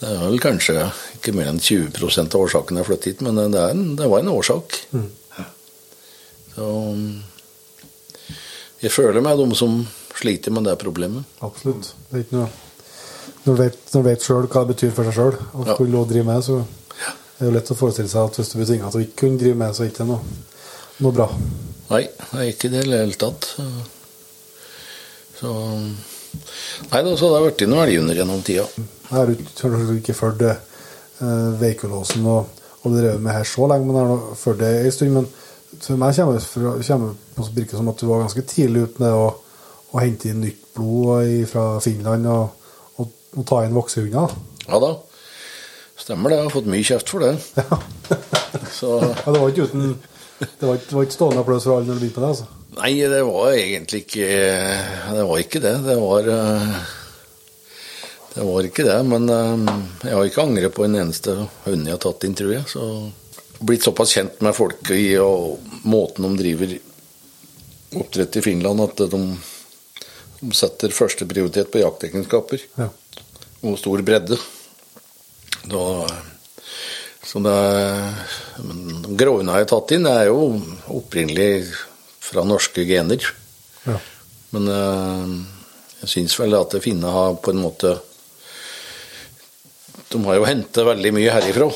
det er vel kanskje ikke mer enn 20 av årsaken jeg flyttet hit, men det, er en, det var en årsak. Så jeg føler meg de som sliter med det problemet. Absolutt. Det er ikke noe Når du vet, når du vet sjøl hva det betyr for seg sjøl, å Ja. skulle drive med, så er det jo lett å forestille seg at hvis du blir tvinga til å ikke kunne drive med, så er det ikke noe, noe bra. Nei, det er ikke det i det hele tatt. Så Nei da, så det har vært noen elgunder gjennom tida. Jeg har du ikke- fulgt uh, Veikolåsen og, og drevet med her så lenge, men har nå fulgt det en stund. Men for meg kommer det fra- kommer på virke som at du var ganske tidlig ute med å, å hente inn nytt blod fra Finland og, og, og ta inn voksehunder. Ja da. Stemmer det. Jeg har fått mye kjeft for det. Ja. *laughs* Så Ja, det var ikke uten Det var ikke, ikke stående applaus for alle når du begynte med det, altså. Nei, det var egentlig ikke Det var ikke det. Det var eh, Det var ikke det, men eh, jeg har ikke angret på en eneste hund jeg har tatt inn, tror jeg. Så blitt såpass kjent med folk i og måten de driver oppdrett i Finland, at de setter første prioritet på jaktegenskaper Ja. og stor bredde. Da, så det men de Gråhundene jeg har tatt inn, er jo opprinnelig fra norske gener. Ja. Men eh, jeg syns vel at finne har på en måte De har jo hentet veldig mye herifra.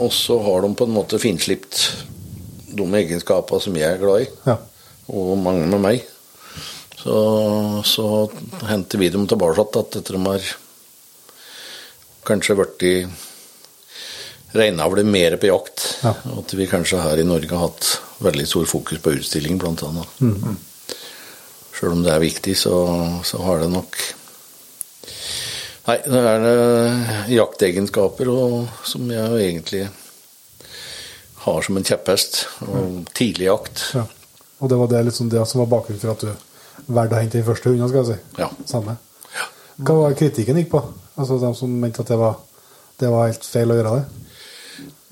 Og så har de på en måte finslipt de egenskapene som jeg er glad i, Ja. og mange med meg. Så, så henter vi dem tilbake igjen etter de har kanskje blitt reinavle mer på jakt. Ja. At vi kanskje her i Norge har hatt veldig stor fokus på utstilling, blant annet. Sjøl om det er viktig, så, så har det nok Nei, det er eh, jaktegenskaper og, som jeg egentlig har som en kjepphest. Og tidlig jakt. ja. Og det var det, liksom det som var bakgrunnen for at du valgte å hente den første hunden, skal jeg si. Ja. Samme. Hva var kritikken gikk på? Altså de som mente at det var, det var helt feil å gjøre det?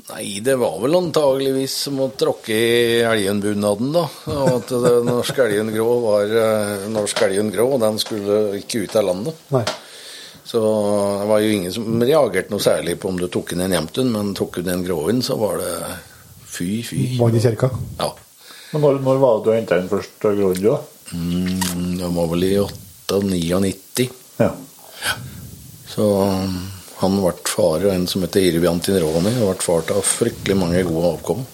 Nei, det var vel antageligvis som å tråkke i elgenbunaden, da. Og at det norske elgen grå var eh, norsk elgen grå, og den skulle ikke ut av landet. Nei. Så det var jo ingen som reagerte noe særlig på om du tok inn en jevntun, men tok du en gråen, så var det fy, fy. Vann i kjerka? Ja. Men når, når var det du henta inn først du, da? Mm, det var vel i 98-99. Ja. Så um, han ble far av en som heter Irvi Tinroni, og ble far til fryktelig mange gode avkom.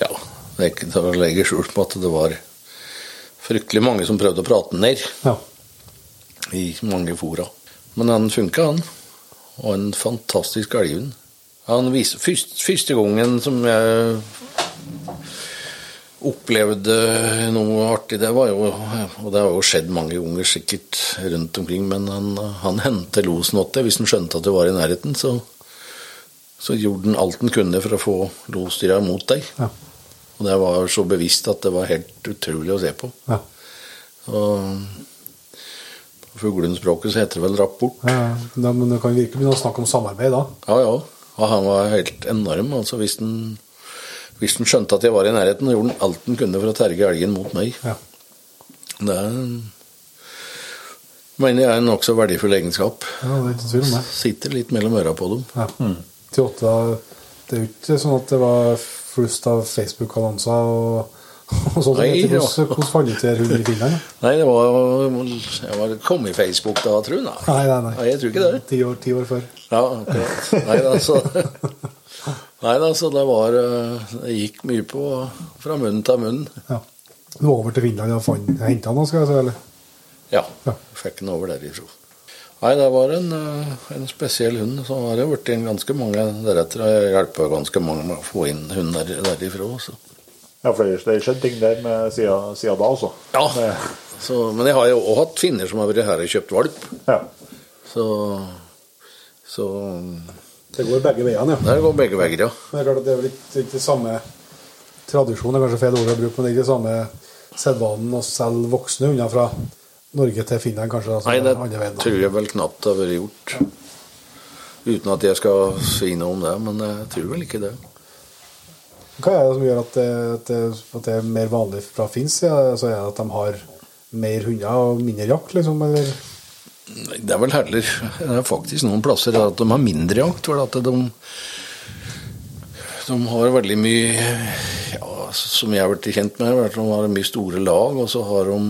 Ja, det er ikke til å legge skjul på at det var fryktelig mange som prøvde å prate ned Ja. i mange fora. Men han funka, han. Og en fantastisk elghund. Han første gangen som jeg opplevde noe artig, det var jo Og det har jo skjedd mange ganger sikkert rundt omkring, men han, han hentet losen det. Hvis han skjønte at du var i nærheten, så, så gjorde han alt han kunne for å få losdyra mot deg. Ja. Og det var så bevisst at det var helt utrolig å se på. Ja. Og på fuglehundspråket så heter det vel rapport. ja. Men det kan virkelig begynne å snakke om samarbeid da. Ja, ja. Og han var helt enorm. altså Hvis han, hvis den skjønte at jeg var i nærheten, gjorde den alt den kunne for å terge elgen mot meg. Ja. Det er, mener jeg er en nokså verdifull egenskap. ja, det er ikke tvil om det. Sitter litt mellom øra på dem. Ja. Til åtte, det er jo ikke sånn at det var flust av Facebook-annonser og, og sånt. Nei, Hvordan, ja. hvordan fant du til hunden i Finland? Nei, det var, jeg var kom i Facebook da, tror jeg. Nei. Nei, nei, nei. Nei, jeg tror ikke det. Ti år, ti år før. Ja, akkurat. Nei da, så *laughs* Nei da, så det var eh, Det gikk mye på fra munn til munn. Ja. Du var over til Finland og henta han, skal jeg si? eller? Ja. Ja. Fikk den over derifra. Nei, det var en, eh, en spesiell hund. Så har det blitt inn ganske mange deretter. og Jeg hjelper ganske mange med å få inn hund der, derifra. Så. Ja, for det har skjedd ting der med siden, siden da også. Ja. Så, men jeg har jo også hatt finner som har vært her og kjøpt valp. ja. Så, så Det går begge veiene, ja. Det går begge veier, ja. Men det er klart at det er vel ikke, ikke samme tradisjon, det er kanskje feil ord å bruke, men det er ikke samme sedvanen å selge voksne hunder fra Norge til Finland, kanskje? Altså, Nei, det veien, tror jeg vel knapt har vært gjort. Uten at jeg skal si noe om det, men jeg tror vel ikke det. Hva er det som gjør at det, at det, at det er mer vanlig fra finsk side? Så er det at de har mer hunder og mindre jakt, liksom? Eller? Det er vel heller Det er faktisk noen plasser at de har mindre jakt. For at de, de har veldig mye ja, Som jeg har blitt kjent med, at de har mye store lag, og så har de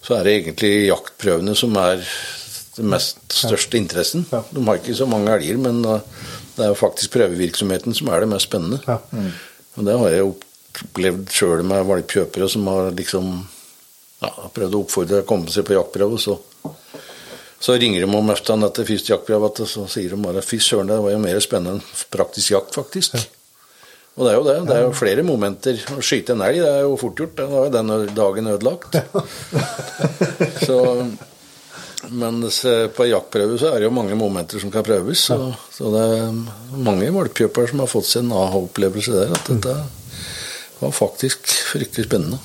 så er det egentlig jaktprøvene som er den mest største interessen. De har ikke så mange elger, men uh, det er faktisk prøvevirksomheten som er det mest spennende. Ja. Og det har jeg opplevd sjøl med valpkjøpere som har liksom ja, prøvd å oppfordre å komme seg på jaktprøve. Så, så ringer de om eftan etter første jaktprøve, så sier de bare fy søren, det var jo mer spennende enn praktisk jakt, faktisk. Og det er jo det. Det er jo flere momenter. Å skyte en elg, det er jo fort gjort. Da er den dagen ødelagt. *laughs* så mens på jaktprøve så er det jo mange momenter som kan prøves. Så, så det er mange valpkjøpere som har fått en aha-opplevelse der. At dette var faktisk fryktelig spennende.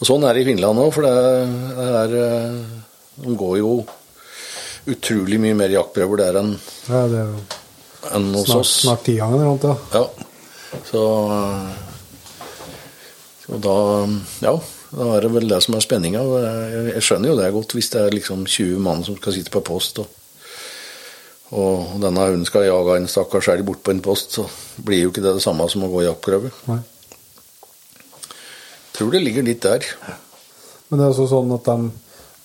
Og sånn er det i Finland òg, for det er, det er eh, De går jo utrolig mye mer jaktprøver der enn Ja, det er jo enn hos snart, oss. snart ti ganger eller noe. Ja. Ja. Så, så da Ja, da er det vel det som er spenninga. Jeg, skjønner jo det godt hvis det er liksom 20 mann som skal sitte på post, og, og denne hunden skal jage en stakkars elg bort på en post, så blir jo ikke det det samme som å gå i jaktprøve. Tror det ligger litt der. Men det er også sånn at de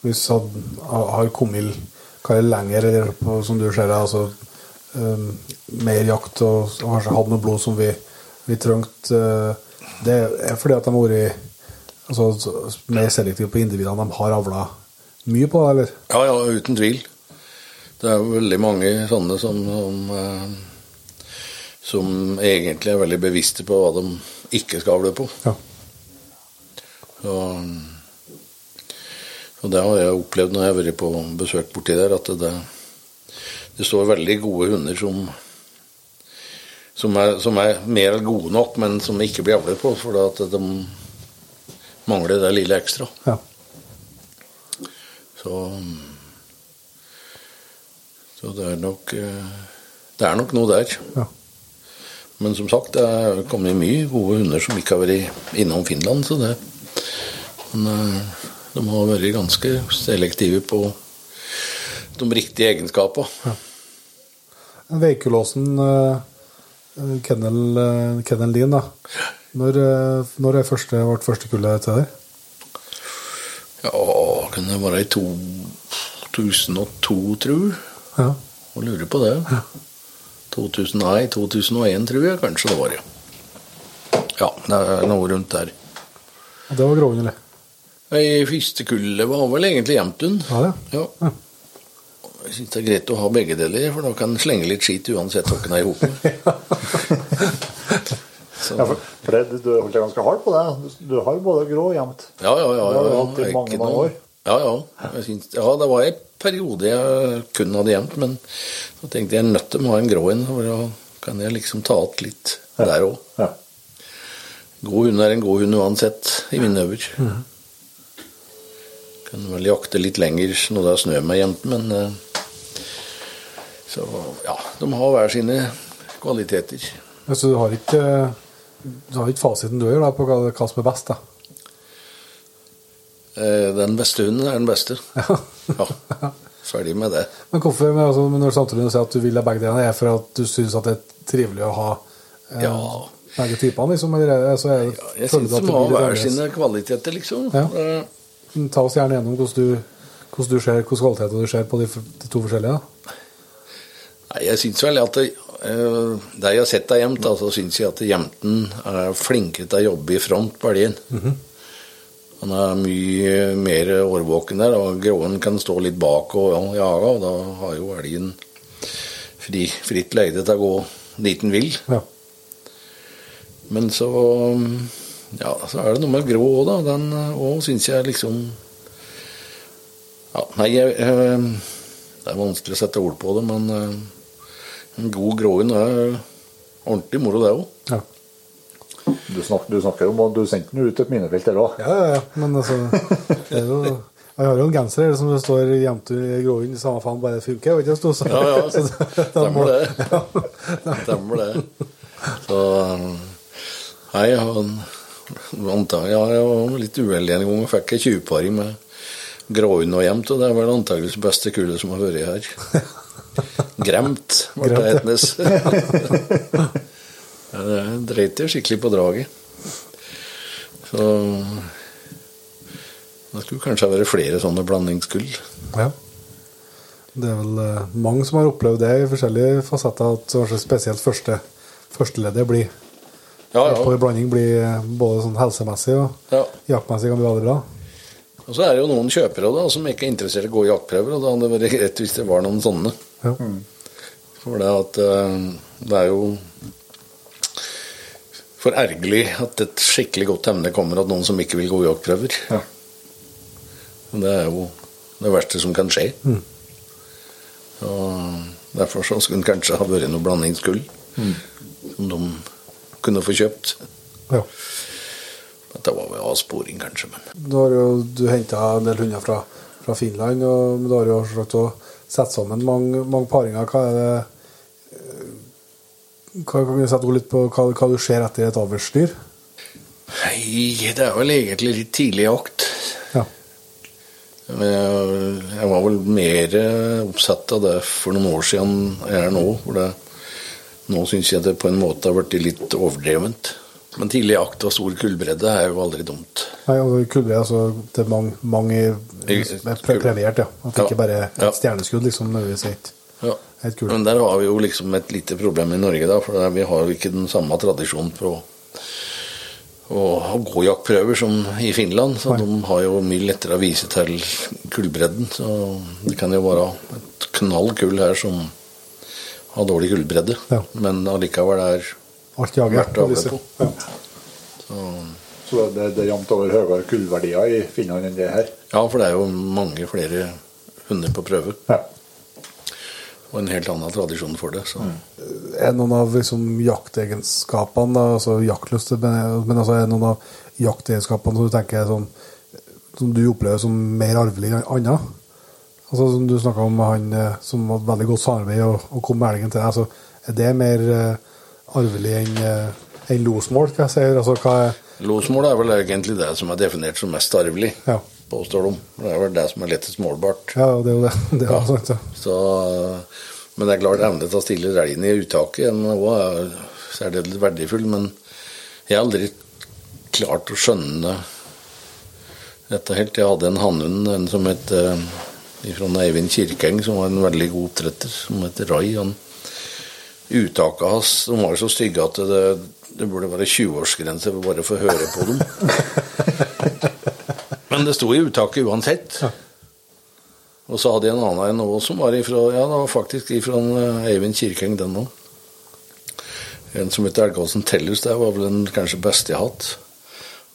hvis had, har kommet er lenger, eller på, som du ser det, altså um, mer jakt og, og kanskje hatt noe blod som vi, vi trengte. uh, det er fordi at de har vært altså, så- mer selektive på individene. De har avla mye på eller? Ja, ja, uten tvil. Det er jo veldig mange sånne som, som, uh som egentlig er veldig bevisste på hva de ikke skal avle på. Ja. Så, og det har jeg opplevd når jeg har vært på besøk borti der, at det, det står veldig gode hunder som, som, er, som er mer gode nok, men som ikke blir avlet på, for at de mangler det lille ekstra. ja. Så, så det er nok eh, Det er nok noe der. ja. Men som sagt, det er kommet mye gode hunder som ikke har vært innom Finland. Så det, men eh, de har vært ganske selektive på de riktige egenskapene. Veikulåsen, uh, kennel, uh, din, da. Når, eh, når er første, vårt første kullet til deg? Ja, kan det være i 2002, tror jeg. Ja. Og lurer på det. 2000, nei, 2001 tror jeg kanskje det var, ja. Ja, det er noe rundt der. Det var gråhund, eller? I første kullet var vel egentlig Jamtun. Ja. Ja. Ja. Jeg syns det er greit å ha begge deler, for da kan en slenge litt skit uansett hvem en er i hop med. *laughs* Så- Ja, for, for det, du holdt deg ganske hardt på det. Du, du har både grå og jevnt. Ja, ja, ja. ja, ja, ja, mange, mange noe- år. Ja, ja. Jeg syns, ja, det var en periode jeg kun hadde jevnt, men så tenkte jeg jeg er nødt til å ha en grå en, for da kan jeg liksom ta igjen litt der òg. Ja. God hund er en god hund uansett, i mine øyne. Kan vel jakte litt lenger når det er snø med jevnt, men eh, Så ja, de har hver sine kvaliteter. Så du har ikke, du har ikke fasiten du gjør da, på hva, som er best, da? Eh, Den beste hunden er den beste. *laughs* Ja. Ferdig med det. Men hvorfor, men altså, når samtidig sier at du vil ha begge delene, er det for at du syns det er trivelig å ha eh, Ja. begge typene, liksom? Eller er det, så er det, Jeg føler syns de har hver sine kvaliteter, liksom. Ja. Ta oss gjerne gjennom hvordan du, hvordan du ser, hvordan kvaliteter du ser på de, de to forskjellige. Da. Nei, jeg syns vel at det, eh, det jeg har sett deg Jemt, så syns jeg at Jemten er flinkere til å jobbe i front på elgen. Han er mye mer årvåken der, og gråen kan stå litt bak og jage, og da har jo elgen fri, fritt leide til å gå dit den vil. Ja. Men så Ja, så er det noe med grå òg, da. Den òg syns jeg liksom Ja, nei, jeg, eh, det er vanskelig å sette ord på det, men eh, en god gråhund er ordentlig moro, det òg. Ja. Du, snakker, du snakker om at du sendte den ut et minefelt der òg. Ja, ja, ja. Men altså det er jo, Jeg har jo en genser her som det står 'gjemt i gråhund', samme faen, bare det funker. Vet du, så, så, Ja, ja. Stemmer det. Stemmer det. Så Nei, har antagelig ja, Jeg var litt uheldig en gang og fikk ei tjuvparing med gråhund og gjemt, og det er vel antakeligvis det beste kullet som har vært her. *laughs* Gremt, ble det hetnes. *laughs* Det dreit jo skikkelig på draget. Så det skulle kanskje ha vært flere sånne blandingskull. Ja. Det er vel eh, mange som har opplevd det i forskjellige fasetter, at spesielt første, førsteleddet blir Ja, på ja. blanding blir eh, både sånn helsemessig og ja. jaktmessig kan bli veldig bra. Og så er det jo noen kjøpere da, som ikke er interessert i å gå i jaktprøver, og da hadde det vært *laughs* greit hvis det var noen sånne. Ja. For det, at, eh, det er jo for ergerlig at et skikkelig godt emne kommer at noen som ikke vil gå i jaktprøver. Ja. Det er jo det verste som kan skje. Mm. Og derfor så skulle det kanskje ha vært noe blandingskull som de kunne få kjøpt. Ja. Det var vel avsporing, kanskje, men Du har jo du henta en del hunder fra, fra Finland, og du har jo forsøkt å sette sammen mange, mange paringer. Hva er det eh, hva, Kan du sette ord litt på hva, hva du ser etter et avlsdyr? Nei, det er vel egentlig litt tidlig jakt. Ja. Jeg, var vel mer oppsatt av det for noen år siden jeg er nå. hvor det, nå syns jeg det på en måte har blitt litt overdrevent. Men tidlig jakt og stor kullbredde er jo aldri dumt. Nei, altså kullbredde altså det er mange, mange er pre premiert, ja. At det Ja. ikke bare er et stjerneskudd, liksom, nødvendigvis et, Ja. et kull. Men der har vi jo liksom et lite problem i Norge, da. For vi har jo ikke den samme tradisjonen på å, å gå jaktprøver som i Finland. Så Nei. de har jo mye lettere å vise til kullbredden. Så det kan jo være et knall kull her som har dårlig gullbredde, Ja. Men allikevel er Alt jager. Verdt å avle på. Ja. så, Så det, det er jevnt over høyere kullverdier i Finland enn det her. Ja, for det er jo mange flere hunder på prøve. Ja. Og en helt annen tradisjon for det. Så. Er noen av liksom, jaktegenskapene, da, altså jaktlyst, men, men altså, er noen av jaktegenskapene som du tenker er sånn, som du opplever som mer arvelig enn andre? Altså, som du snakka om han eh, som hadde veldig godt samarbeid og, og kom med elgen til deg. Altså, er det mer uh, arvelig enn uh, en losmål, Hva jeg si? Altså, hva er Losmål er vel egentlig det som er definert som mest arvelig, Ja. påstår de. Det er vel det som er lettest målbart. Ja, det er jo det. *laughs* det er Ja. sant, ja. Så, men det er klart evne til å stille reinen i uttaket er er særdeles verdifull. Men jeg har aldri klart å skjønne dette helt. Jeg hadde en hannhund, en som het eh, fra Eivind Kirkeng, som var en veldig god oppdretter, som het Rai. Han, uttaket hans de var så stygge at det, det burde være 20-årsgrense for bare å få høre på dem. *laughs* Men det sto i uttaket uansett. Og så hadde jeg en annen en også som var ifra Ja, det var faktisk ifra Eivind Kirkeng, den òg. En som heter Elgåsen Tellus. Det var vel den kanskje beste jeg har hatt.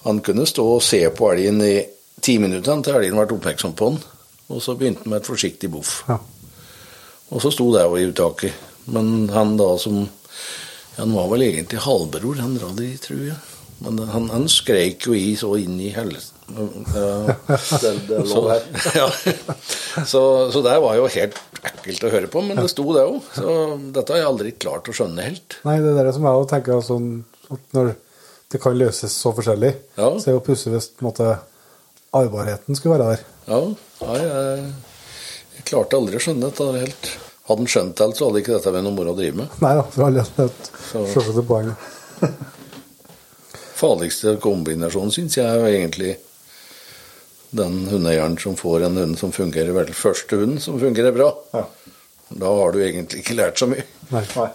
Han kunne stå og se på elgen i ti minutter til elgen ble oppmerksom på han. Og så begynte han med et forsiktig boff. Ja. Og så sto det jo i uttaket. Men han da som Han var vel egentlig halvbror, han Raddi, tror jeg. Men han, han skreik jo i så inn i helvete. Ja. Det, det *laughs* her. *laughs* ja. så, så det var jo helt ekkelt å høre på, men det sto det òg. Så dette har jeg aldri klart å skjønne helt. Nei, det er det som jeg òg tenker sånn, at når det kan løses så forskjellig, Ja. så er jo pussig hvis på en måte, arvbarheten skulle være der. Ja, nei, jeg, jeg klarte aldri å skjønne dette helt. Hadde han skjønt det, så hadde ikke dette vært noe moro å drive med. Nei da, for alle det var et et poeng. Farligste kombinasjonen syns jeg er egentlig den hundeeieren som får en hund som fungerer vel. Første hunden som fungerer bra. Ja. Da har du egentlig ikke lært så mye. Nei. Nei.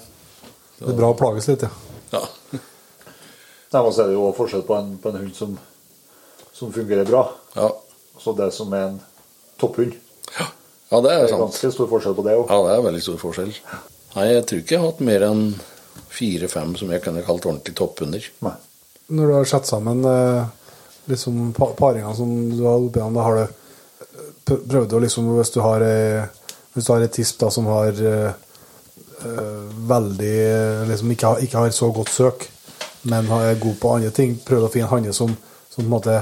Det er bra å plages litt, ja. Ja. Nei, men så er det jo også forskjell på en, på en hund som, som fungerer bra, Ja. Så det som er en topphund. ja, det Det er er sant. ganske stor forskjell på det òg. Ja, det er veldig stor forskjell. Nei, jeg tror ikke jeg har hatt mer enn fire-fem som jeg kunne kalt ordentlig topphunder. Nei. Når du har satt sammen eh, liksom pa paringene som du har oppi igjen, da har du eh, prøvd å liksom Hvis du har ei hvis du har et tisp da, som har eh, eh, veldig eh, liksom ikke har, ikke har så godt søk, men er god på andre ting. Prøvd å finne hanne som, som på en måte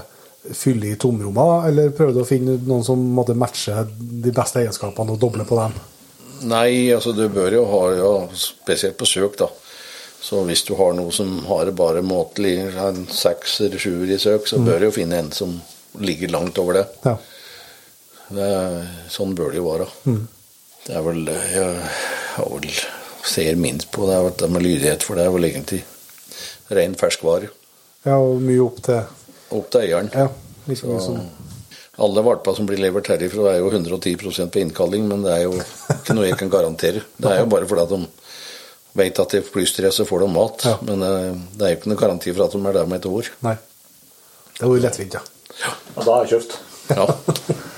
fyller i tomrommene, da? eller prøvde å finne noen som måtte matche de beste egenskapene og doble på dem? Nei, altså du bør jo ha ja, Spesielt på søk, da. Så hvis du har noe som har bare måtelig en seks eller sjuer i søk, så bør du jo finne en som ligger langt over det. Ja. det sånn bør det jo være. Det er vel Jeg har vel ser minst på det, er dette med lydighet, for det er vel egentlig ren ferskvare. ja, og mye opp til Opp til eieren. Ja, liksom Så, som alle valper som blir levert herifra, er jo 110 på innkalling, men det er jo ikke noe jeg kan garantere. Det er jo bare fordi at de vet at i flystresset får de mat, Ja. men eh, det er jo ikke noe garanti for at de er der om et år. Nei. Det var jo lettvint, ja. Ja, da har jeg kjøpt. Ja,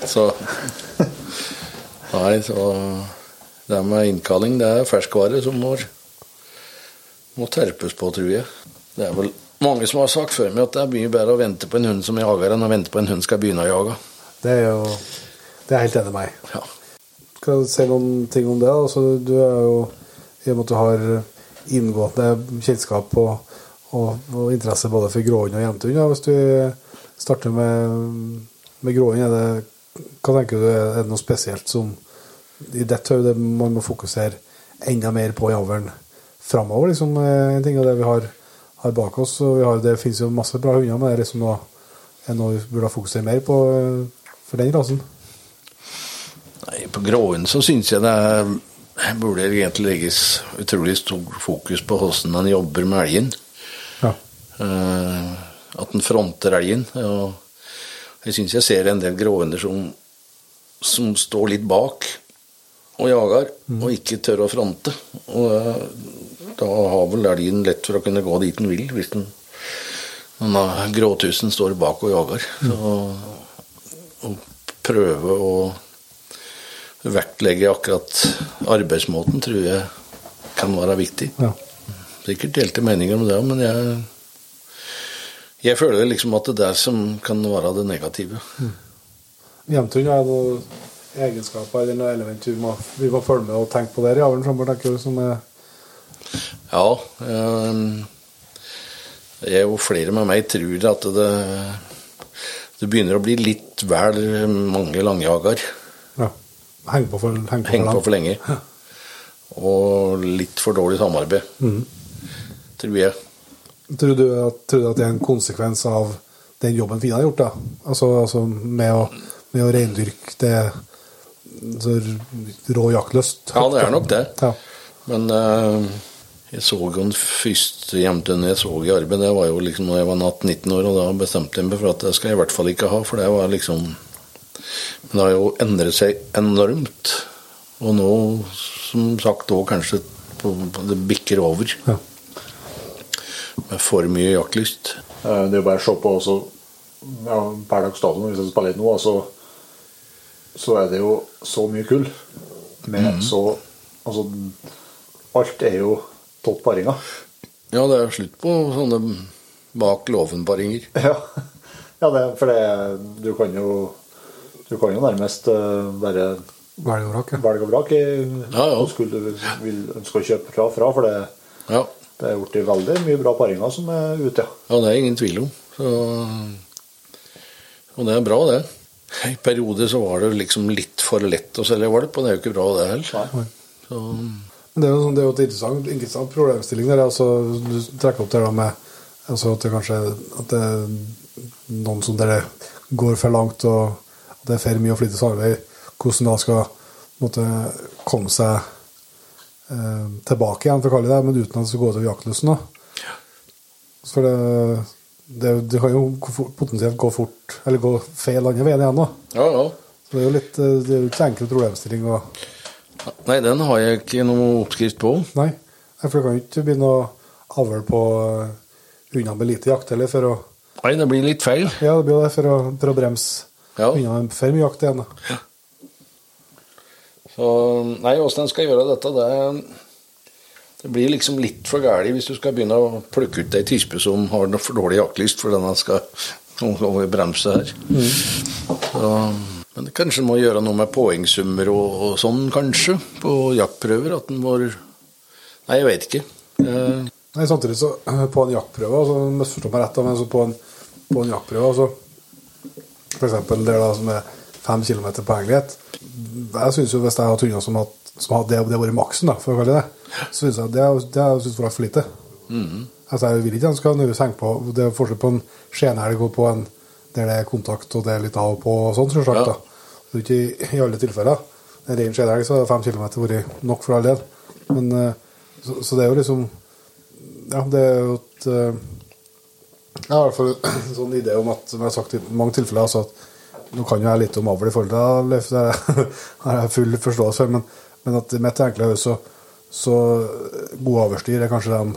så Nei, så det med innkalling, det er ferskvare som må, må terpes på, tror jeg. Det er vel mange som har sagt før meg at det er mye bedre å vente på en hund som jager, enn å vente på en hund skal begynne å jage. Det er jo Det er helt enig med meg. Ja. Skal du si noen ting om det? Altså, du er jo I og med at du har inngående kjennskap og, og, og interesse både for gråhund og jentehund. Ja. Hvis du starter med, med gråhund, hva tenker du, er det noe spesielt som i dette er det man må fokusere enda mer på i avlen framover? Liksom, eh, en ting av det vi har, har bak oss. har, Det finnes jo masse bra hunder, men det er liksom noe, er noe vi burde fokusere mer på eh, for den rasen. Nei, på gråhund så syns jeg det burde egentlig legges utrolig stor fokus på hvordan man jobber med elgen. Ja. Eh, at den fronter elgen. Og jeg syns jeg ser en del gråhunder som, som står litt bak og jager, og ikke tør å fronte. Og eh, da har vel elgen lett for å kunne gå dit den vil, hvis den denne gråtusen står bak og jager. Så å prøve å vektlegge akkurat arbeidsmåten tror jeg kan være viktig. Ja. Sikkert delte meninger om det, men jeg, jeg føler liksom at det er det som kan være det negative. Jevntun har noen egenskaper eller noe element må, vi må følge med og tenke på der i avlen framover, tenker du, som er Ja, eh, jeg og flere med meg tror at det, det begynner å bli litt vel mange langjager. ja, henger på for, heng på Henger på for for lenge. Og litt for dårlig samarbeid, tror jeg. Tror du, at, tror du at det er en konsekvens av den jobben Fina har gjort, da? Altså, altså med, å, med å reindyrke det så rå jaktlyst? Ja, det er nok det. Ja. Men eh, jeg så jo den første jevntunnen jeg så i arbeid, det var jo liksom når jeg var 18-19 år, og da bestemte jeg meg for at det skal jeg i hvert fall ikke ha, for det var liksom Men det har jo endret seg enormt. Og nå, som sagt, òg kanskje på, på, det bikker over Ja. med for mye jaktlyst. Eh, Det er jo bare å se på også, ja, per dags dato hvis jeg spiller litt nå, altså, så er det jo så mye kull. Med så Altså, alt er jo topp paringer. Ja, det er slutt på sånne bak låven-paringer. *laughs* Ja, ja det, for det Du kan jo Du kan jo nærmest eh, bare velge og vrake. velge og vrake Ja, ja. hva skulle du vil ønske å kjøpe fra, fra for det, Ja. det er blitt veldig mye bra paringer som er ute, ja. Ja, det er ingen tvil om. Så, og det er bra, det. I perioder så var det liksom litt for lett å selge valp, og det er jo ikke bra, det heller. Nei. Så, Men det er jo, sånn, det er jo et interessant, interessant problemstilling der. Altså, du trekker opp det da med altså, at det kanskje at det er noen som der går for langt, og at det er for mye å flytte samarbeid. Hvordan da skal måtte, komme seg eh, tilbake igjen, for å kalle det det, men uten at det skal gå utover jaktlysten. For det, det, det kan jo potensielt gå fort, eller gå feil andre veien igjen. da. ja, ja. Så det er jo litt, eh, det er jo ikke en enkel problemstilling. å Nei, den har jeg ikke noe oppskrift på. Nei, for du kan jo ikke begynne å avl på hundene unna med lite jakt heller, for å, Nei, det blir litt feil. ja, det blir det, for å, for å bremse Ja. med for mye jakt igjen. Ja. Så, nei, åssen en skal gjøre dette, det, det blir liksom litt for galt hvis du skal begynne å plukke ut ei tispe som har noe for dårlig jaktlyst for denne skal bremse her. Så, men kanskje en må gjøre noe med poengsummer og, og sånn, kanskje, på jaktprøver. At en må Nei, jeg vet ikke. Eh, Nei, samtidig så på en jaktprøve, altså, misforstå meg rett, men så på en, på en jaktprøve, altså, eksempel der da som er fem kilometer poenglighet. jeg synes jo hvis jeg har hunder som har som hadde det, det vært maksen, da, for å kalle det det, så synes jeg det, det jeg synes var for lite. Altså, jeg vil ikke at skal nødvendigvis henge på Det er forskjell på en skjenhelg og på en der det er kontakt og det er litt av og på og sånn, selvsagt. Ja. Det ikke i, i alle tilfeller. En rein skjenhelg så har fem kilometer vært nok for all del. Men, eh, så, så det er jo liksom Ja, det er jo et eh, Jeg har i hvert fall en sånn idé om at, som jeg har sagt i mange tilfeller, altså at nå kan jo jeg litt om avl i forhold til Leif, det har jeg full forståelse for, men, men at mitt enkle hode så, så gode avlsdyr er kanskje dem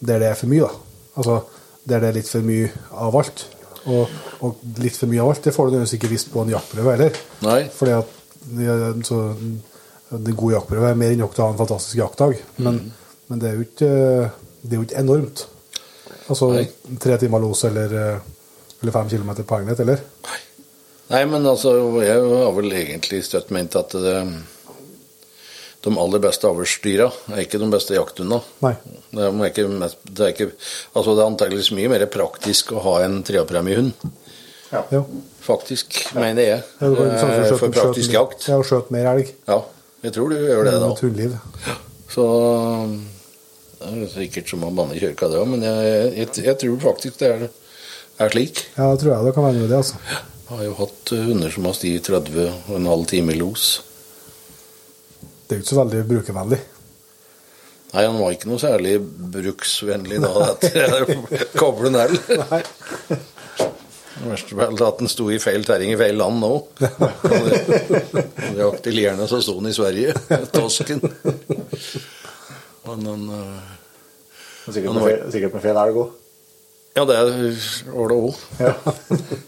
der det er for mye, da. Altså der det er litt for mye av alt. Og, og litt for mye av alt, det får du nødvendigvis ikke visst på en jaktprøve heller. Nei. Fordi at så, en god jaktprøve er mer enn nok til å ha en fantastisk jaktdag. Men, men det er ikke, det er jo ikke enormt. Altså Nei. tre timer los eller, eller fem kilometer på egnet, eller? Nei, men altså, jeg har vel egentlig støtt ment at det, de aller beste avlsdyra er ikke de beste jakthundene. Det er, ikke, det er ikke Altså, det er antakeligvis mye mer praktisk å ha en treapremiehund. Ja. Ja. Faktisk, mener jeg. Ja, sånn Eh, skjøt- For praktisk skjøt- jakt. Ja, og skjøt mer elg. Ja, jeg tror du gjør det, da. Et hundeliv. Så det er sikkert som å banne i kirka, det òg, men jeg, jeg, jeg tror faktisk det er, er slik. Ja, det tror jeg det kan være noe i det, altså. Jeg har jo hatt hunder som har stiget 30 og en halv time i los. Det er jo ikke så veldig brukervennlig. Nei, han var ikke noe særlig bruksvennlig da etter koblen her. Det verste var at den sto i feil terreng i feil land nå. Det jakte lierne, så sto den i Sverige. Tosken. Men han eh, Sikkert med feil, sikkert med feil elg òg. Ja, det var det òg. Ja.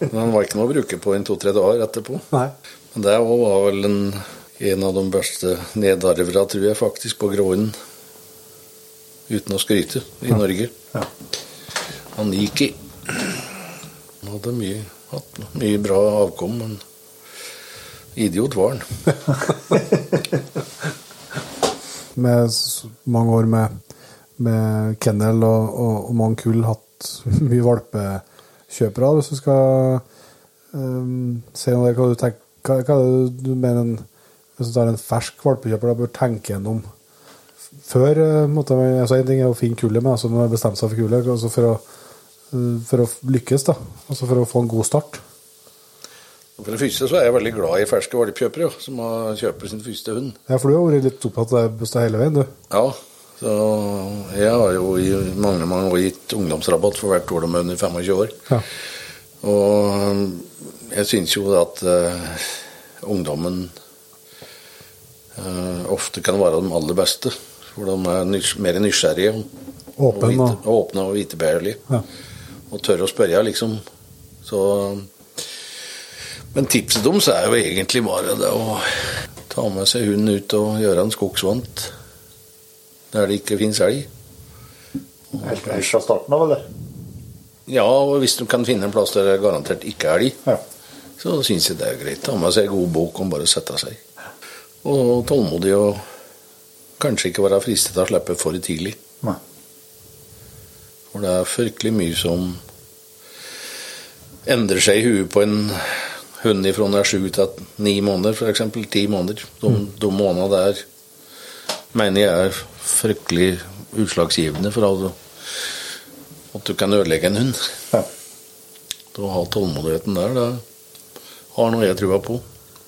Men han var ikke noe å bruke på en to-tre dager etterpå. Nei. Men det også var vel en, en av de beste nedarvera, tror jeg, faktisk, på gråhunden. Uten å skryte, i Norge. Ja. Han gikk i. Han hadde mye, hatt mye bra avkom, men idiot var han. *laughs* Med mange år med, med kennel og, og, og mange kull hatt mye valpekjøpere, hvis du skal um, si noe der, hva du tenker hva, hva er det du mener en, hvis du tar en fersk valpekjøper, da bør tenke gjennom før eh, måtte man, altså En ting er å finne kullet, men altså man har bestemt seg for kullet altså for, å, eh, for å lykkes, da. Altså for å få en god start. For det første så er jeg veldig glad i ferske valpkjøpere, som har kjøper sin første hund. Ja, for du har vært litt opptatt av det hele veien, du. Ja, så jeg har jo i mange, mange år gitt ungdomsrabatt for hvert år de er under 25 år. Ja. Og um, jeg syns jo at uh, ungdommen eh, ofte kan være de aller beste. For de er nys mer nysgjerrige og, vite, og- åpne og vitebegjærlige. Ja. Og tør å spørre, liksom. Så Men tipset deres er jo egentlig bare det å ta med seg hunden ut og gjøre en skogsvant der det ikke finnes elg. Helt, fra starten av, eller? Ja, og hvis du kan finne en plass der det er garantert ikke er elg, Ja. så syns jeg det er greit. Ta med seg en god bok om bare å sette seg. Og tålmodig og kanskje ikke være fristet til å slippe for tidlig. Nei. For det er fryktelig mye som endrer seg i huet på en hund ifra den er sju til ni måneder, f.eks. Ti måneder. De, de månedene der mener jeg er fryktelig utslagsgivende for at, at du kan ødelegge en hund. Ja. Å ha tålmodigheten der, det har noe jeg trua på.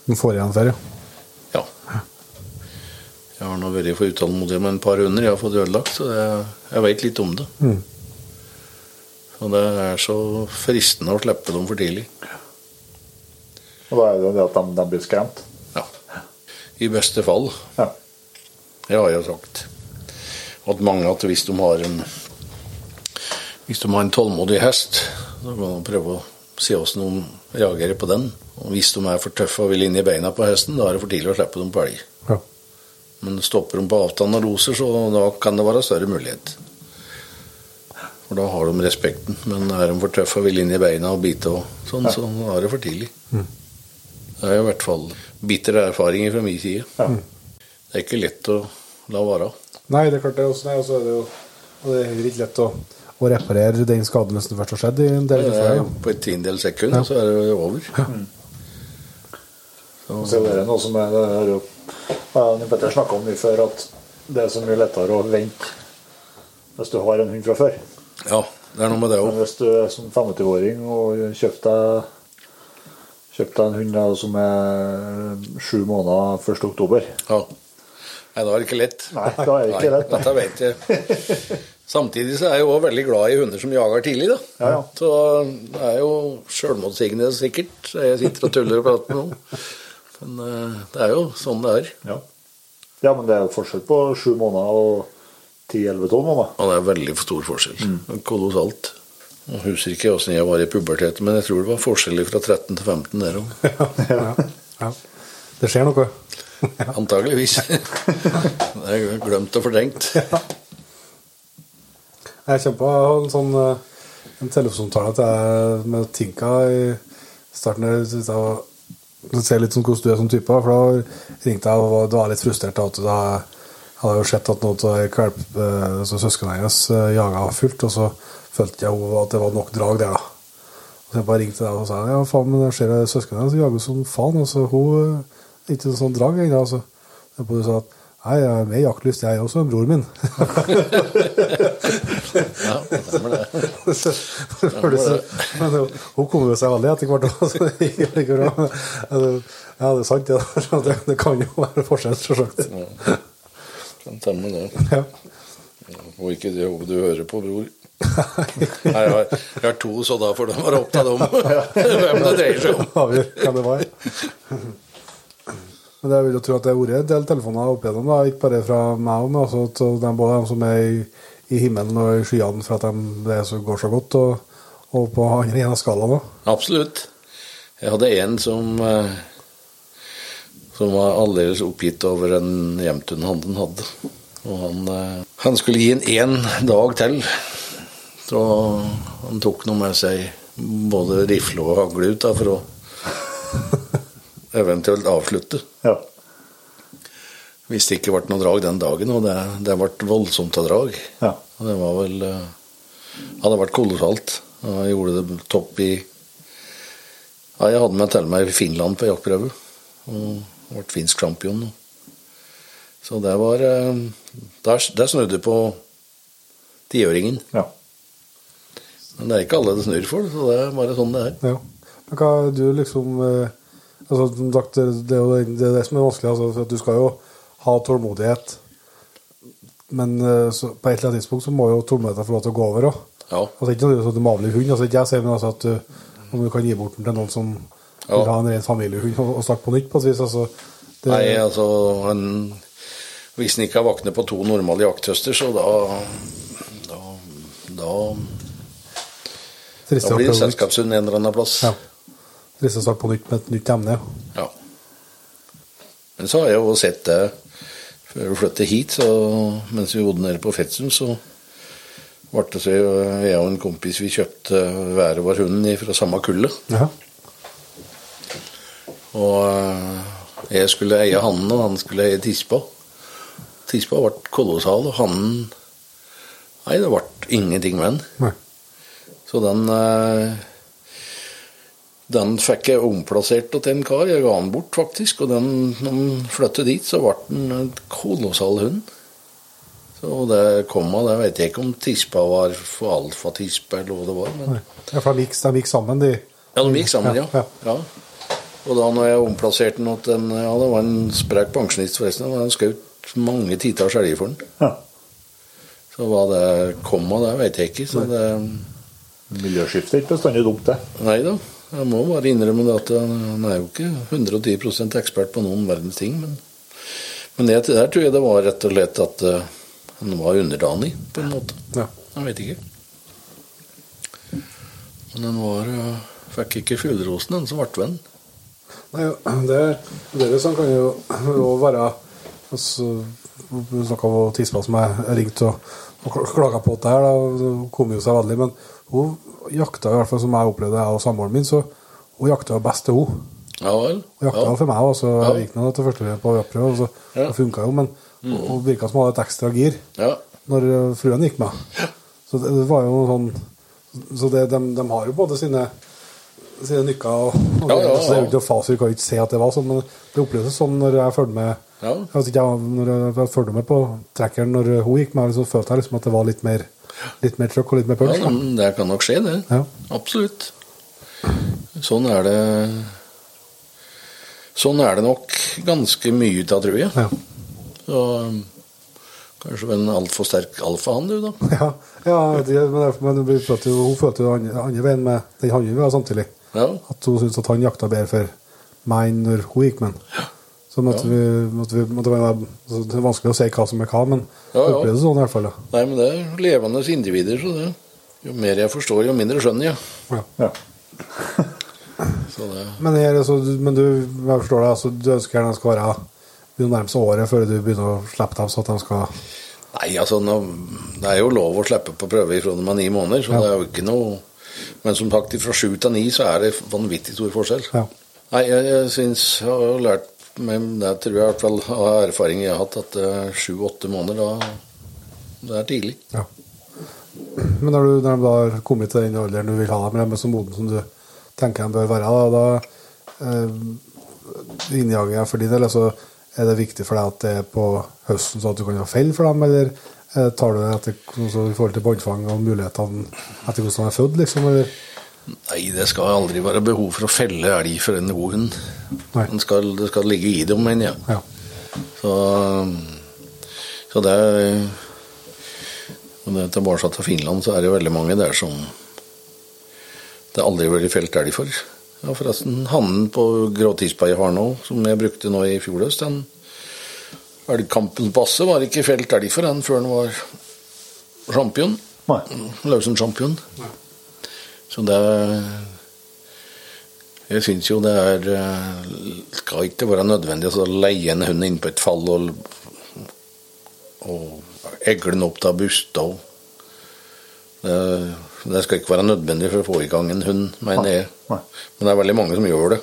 Du får igjen for, ja. Ja. Jeg har nå vært for utålmodig med en par hunder jeg har fått ødelagt, så det, jeg vet litt om det. Mm. Og det er så fristende å slippe dem for tidlig. Og da er det det at de, de blir skremt. Ja. I beste fall. Ja. Det har jeg jo sagt. At mange at hvis de har en Hvis de har en tålmodig hest, så kan de prøve å se hvordan de reagerer på den. Og hvis de er for tøffe og vil inn i beina på hesten, da er det for tidlig å slippe dem på elg. Ja. Men stopper de på avstand og loser, så da kan det være større mulighet. For da har de respekten. Men er de for tøffe og vil inn i beina og bite og sånn, så da er det for tidlig. Det er i hvert fall bitre erfaringer fra min side. Ja. Det er ikke lett å la være. Nei, det er klart det. Også, nei, også er det jo Og det er heller ikke lett å, å reparere den skaden som først har skjedd i en del Det er tilfeller. jo på et tiendedels sekund, så er det over. Og så er det noe som er, det har Petter snakka om mye før, at det er så mye lettere å vente hvis du har en hund fra før. Ja, det er noe med det Men òg. hvis du er som 25-åring og kjøpte deg deg en hund da, som er sju måneder 1. oktober Ja. Nei, da er det ikke lett. Nei, da er det ikke lett. Dette vet jeg. Samtidig så er jeg jo også veldig glad i hunder som jager tidlig, da. Ja, ja. Så det er jo sjølmotsigende sikkert, jeg sitter og tuller og prater med noen. Men eh, det er jo sånn det er. Ja. ja, men det er jo forskjell på sju måneder og 10-11-12 måneder. Ja, det er veldig stor forskjell. Kolossalt. Jeg husker ikke åssen jeg var i puberteten, men jeg tror det var forskjell fra 13 til 15 der òg. *laughs* Ja. Ja. Det skjer noe. *laughs* Antageligvis. *laughs* Det er glemt og fortrengt. Jeg kommer på en sånn eh, en telefonsamtale med Tinka i starten. jeg ser litt sånn hvordan du er som type. For da ringte jeg og var, litt frustrert. At da hadde jo sett at noen av kvalp, eh, altså søsknene hennes eh, jaga fullt, og så følte jeg at det var nok drag der, da. Så jeg bare ringte deg og sa ja, faen, men jeg ser søsknene hennes jager som faen. Altså, hun eh, er ikke sånn drag ennå. Altså. Jeg bare sa at nei, jeg er med i jaktlyst, jeg også, bror min. *laughs* Ja, stemmer det. *laughs* Føles det- Men Hun kom jo seg veldig etter hvert. altså, det gikk bra. Ja, det er sant, det. *laughs* Det, det kan jo være forskjell, selvsagt. Det stemmer det. Ja. Og ikke det du hører på, bror. Nei, jeg har, jeg har to, så da får de være opptatt om hvem det dreier seg om. Avgjør hvem det var. Men jeg vil jo tro at det har vært en del telefoner opp igjennom, da. ikke bare fra meg, men også til dem, både de som er i, i himmelen og i skyene, for at de, det så, går så godt, og, og på andre enden av skalaen òg. Absolutt. Jeg hadde en som eh, som var aldeles oppgitt over en hjemtun han hadde. Og han, eh, han skulle gi en én dag til. Så han tok noe med seg både rifle og hagle ut da, for å eventuelt avslutte. Ja. Hvis det ikke ble noe drag den dagen, og det, det ble voldsomt av drag. Ja. Og det var vel eh, hadde vært kolossalt. Og jeg gjorde det topp i Ja, jeg hadde meg til meg i Finland på jaktprøve. Og ble finsk champion. Så det var eh, Der, der snudde på tiåringen. ja. Men det er ikke alle det snur for, så det er bare sånn det er. Ja. Men hva du liksom eh, altså, som sagt, det, er jo det, det er det som er vanskelig. Altså, for at du skal jo ha tålmodighet. Men eh, så, på et eller annet tidspunkt så må jo tålmodigheten få lov til å gå over òg. Ja. Altså, ikke nødvendigvis at du må avlive hund, altså, ikke jeg sier, men altså at du, om du kan gi bort den til noen som Ja. vil ha en ren familiehund og, og starte på nytt på et vis. Altså, det, Nei, altså han, Hvis han ikke er våkne på to normale jakthøster, så da Da, da, da blir det selskapshund en eller annen plass. Ja. Å starte på nytt med et nytt emne. Ja. Men så har jeg jo sett det før vi flyttet hit, så mens vi bodde nede på Fetsund, så ble det så jeg og en kompis vi kjøpte hver vår hund fra samme kullet. Ja. Og eh, jeg skulle eie hannen, og han skulle eie tispa. Tispa ble kolossal, og hannen Nei, det ble ingenting med den. Nei. Så den eh, Den fikk jeg omplassert til en kar. Jeg ga den bort, faktisk. Og den, når den flyttet dit, så ble den en kolossal hund. Så det kom av det. Jeg vet ikke om tispa var for alfatispe eller hva det var. Men Ja, for de gikk, de gikk sammen, de. ja, de gikk sammen, ja. Ja, ja. Og da når jeg omplasserte den til en Ja, det var en sprek pensjonist, forresten. Han skjøt mange titalls elger for den. ja. Så hva det kom av, det vet jeg ikke. Så det Miljøskifte er ikke bestandig dumt, det. Nei da. Jeg må bare innrømme det at han er jo ikke 110% ekspert på noen verdens ting. Men, men det der tror jeg det var rett og slett at eh, han var underdanig, på en måte. Ja. Jeg vet ikke. Men han var eh, Fikk ikke fuglrosen, han som ble venn. Nei, det, det som kan jo òg være altså, Du snakka om tispa som jeg ringte og, og klaga på det her. Da, hun kom jo seg veldig, men hun jakta i hvert fall som jeg opplevde, jeg og samboeren min, så hun jakta best til hun. Ja vel? Hun jakta Ja. for meg, og så Ja. gikk hun til første på jaktprøve, og så Ja. funka jo, men hun virka som hun hadde et ekstra gir. Ja. når eh, fruen gikk med. Så det, det var jo sånn Så det, de, de har jo både sine sine nykker og, og Ja, ja, det, så det er jo ikke noe fasit, vi kan ikke se at det var sånn, men det opplevdes sånn når jeg følte med Ja. jeg vet ikke, jeg, når jeg fulgte med på trekkeren når hun gikk med, så følte jeg liksom at det var litt mer litt mer trøkk og litt mer punch. Ja, det kan nok skje, det. Ja. Absolutt. Sånn er det Sånn er det nok ganske mye av, tror jeg. Ja. Så kanskje en altfor sterk alfahann, du, da. *laughs* Ja, ja det, men, det, men vi følte jo, hun følte jo andre, andre veien med den hannen vi har samtidig. Ja. At hun syntes at han jakta bedre for meg enn når hun gikk med den. Så måtte vi, måtte vi måtte være, altså, Det er vanskelig å si hva som er hva, men Ja, ja. det opplevdes sånn i hvert fall. Ja. Nei, men det er levende individer, så det Jo mer jeg forstår, jo mindre skjønner jeg. Ja. Ja. *laughs* Så det Men, her, altså, du- men du jeg forstår det, altså, du ønsker gjerne at det skal være det nærmeste nærme året før du begynner å slippe dem, så at de skal Nei, altså, nå, det er jo lov å slippe på prøve ifra de er ni måneder, så Ja. det er jo ikke noe Men som sagt, fra sju til ni så er det vanvittig stor forskjell. Ja. Nei, jeg, jeg syns jeg har lært meg Det tror jeg i hvert fall av erfaring jeg har hatt, at eh, sju-åtte måneder, da Det er tidlig. ja. Men når, du, når da har kommet til den alderen du vil ha dem, eller er så moden som du tenker de bør være, da, da eh, innjager jeg for din del, så er det viktig for deg at det er på høsten, så at du kan ha fell for dem, eller eh, tar du det etter, så i forhold til båndfang og mulighetene etter hvordan de er født, liksom? Eller? Nei, det skal aldri være behov for å felle elg for en god hund. Den skal, det skal ligge i dem, mener jeg. Ja. Så, så det er Når det er Tilbake til Finland så er det veldig mange der som det aldri har felt elg for. Ja, forresten, hannen på Gråtispa i Harnå, som jeg brukte nå i fjor høst, den elgkampen passe var ikke felt elg for den før den var champion. Nei. Så det Jeg syns jo det er eh, Skal ikke være nødvendig å leie en hund inn på et fall og, og egle den opp til busta. Det, det skal ikke være nødvendig for å få i gang en hund, mener jeg. Men det er veldig mange som gjør det.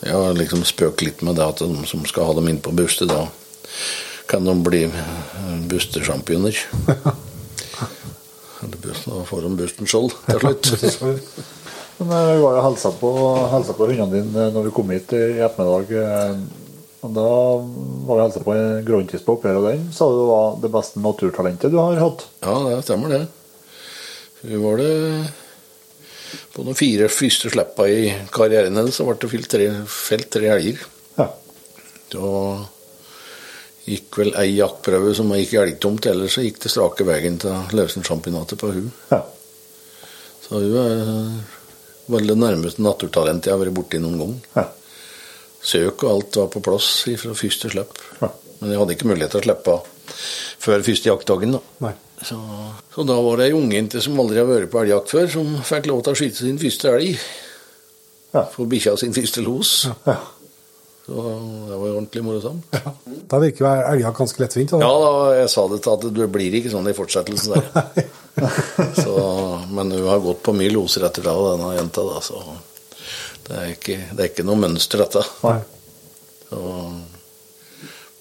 Jeg har liksom spøkt litt med det at de som skal ha dem inn på buste, da kan de bli bustesjampioner. bustechampioner. *laughs* Eller bust- Da får de bussen skjold til slutt. *laughs* Men eh, vi var jo helsa på, helsa på hundene dine når vi kom hit i ettermiddag. eh, Og da var vi helsa på en grønntis på oppgjøret, og den sa du var det beste naturtalentet du har hatt. Ja, det stemmer det. Vi var det På de fire første slippene i karrieren hennes så ble det felt tre, felt tre elger. Ja. Da gikk vel ei jaktprøve som gikk elgtomt, ellers så gikk det strake veien til løsensjampinatet på hun. ja. Så hun er det nærmeste naturtalentet jeg har vært borti noen gang. ja. Søk og alt var på plass fra første slipp. Ja. Men jeg hadde ikke mulighet til å slippe før første jaktdagen. da. Så, så da var det ei ungjente som aldri har vært på elgjakt før, som fikk lov til å skyte sin første elg. Ja. For bikkja sin første los. ja. Så det var jo ordentlig morsomt. Ja. Da virker jo elga ganske lettvint. da. Ja, da, jeg sa det til at det blir ikke sånn i fortsettelsen der. *laughs* *laughs* så, men hun har gått på mye loser etter det, denne jenta, da, så det er ikke, det er ikke noe mønster, dette. Så,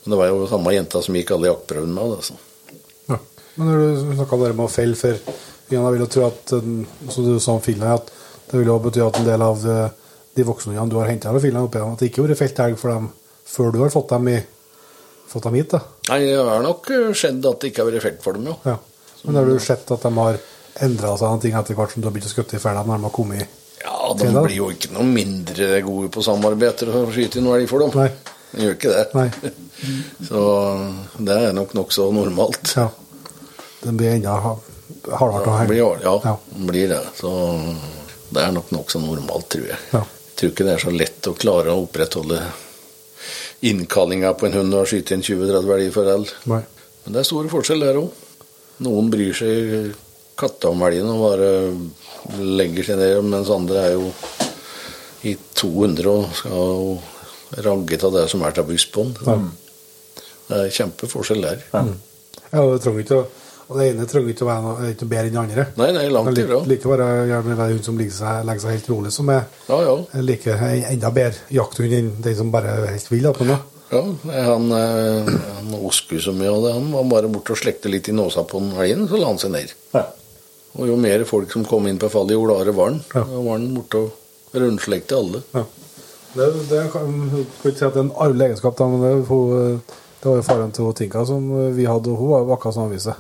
men det var jo samme jenta som gikk alle jaktprøvene med. Altså. Ja. Men når du snakka om det med å felle før, Jan, jeg vil jo tro at eh, som du sa om Finland, at det vil jo bety at en del av de, de voksne du har henta fra Finland, opp igjen, at det ikke har vært felt elg for dem før du har fått dem, i, fått dem hit. da. Nei, det har nok skjedd at det ikke har vært felt for dem, jo. Ja. Men har du sett at de har endra seg noen ting etter hvert som du har begynt å skutte i fella når de har kommet i Ja, de blir jo ikke noe mindre gode på samarbeid etter å skyte noe elg for dem. Nei. De gjør ikke det. *laughs* Så det er nok nokså normalt. Ja. Den blir enda ha- hardere å Det henge. blir, ja, Ja. blir det. Så det er nok nokså normalt, tror jeg. Ja. Tror ikke det er så lett å klare å opprettholde innkallinga på en hund og skyte en 20-30 elger for elg. Men det er store forskjell der òg. Noen bryr seg katta om elgen og bare legger seg ned, mens andre er jo i 200 og skal ragge av det som er til buss på den. Det er kjempeforskjell der. Ja, det trenger ikke å og det ene trenger ikke å være noe, ikke bedre enn det andre. Nei, nei, langt ifra. like, like være gjerne være hund som legger seg, legger seg helt rolig, som er Ja, ja. er like en enda bedre jakthund enn den som bare er helt vill. på noe. Ja, han, eh, han Osku så mye av det. Han var bare borte og slekte litt i nåsa på den elgen, så la han seg ned. Ja. Og jo mer folk som kom inn på fallet, jo gladere var han. Ja. Da var han borte og rundslekte alle. Ja. Det, det kan ikke si at det er en arvelig egenskap, da, men det, hun, det var jo faren til Tinka som vi hadde, og hun var akkurat som avise.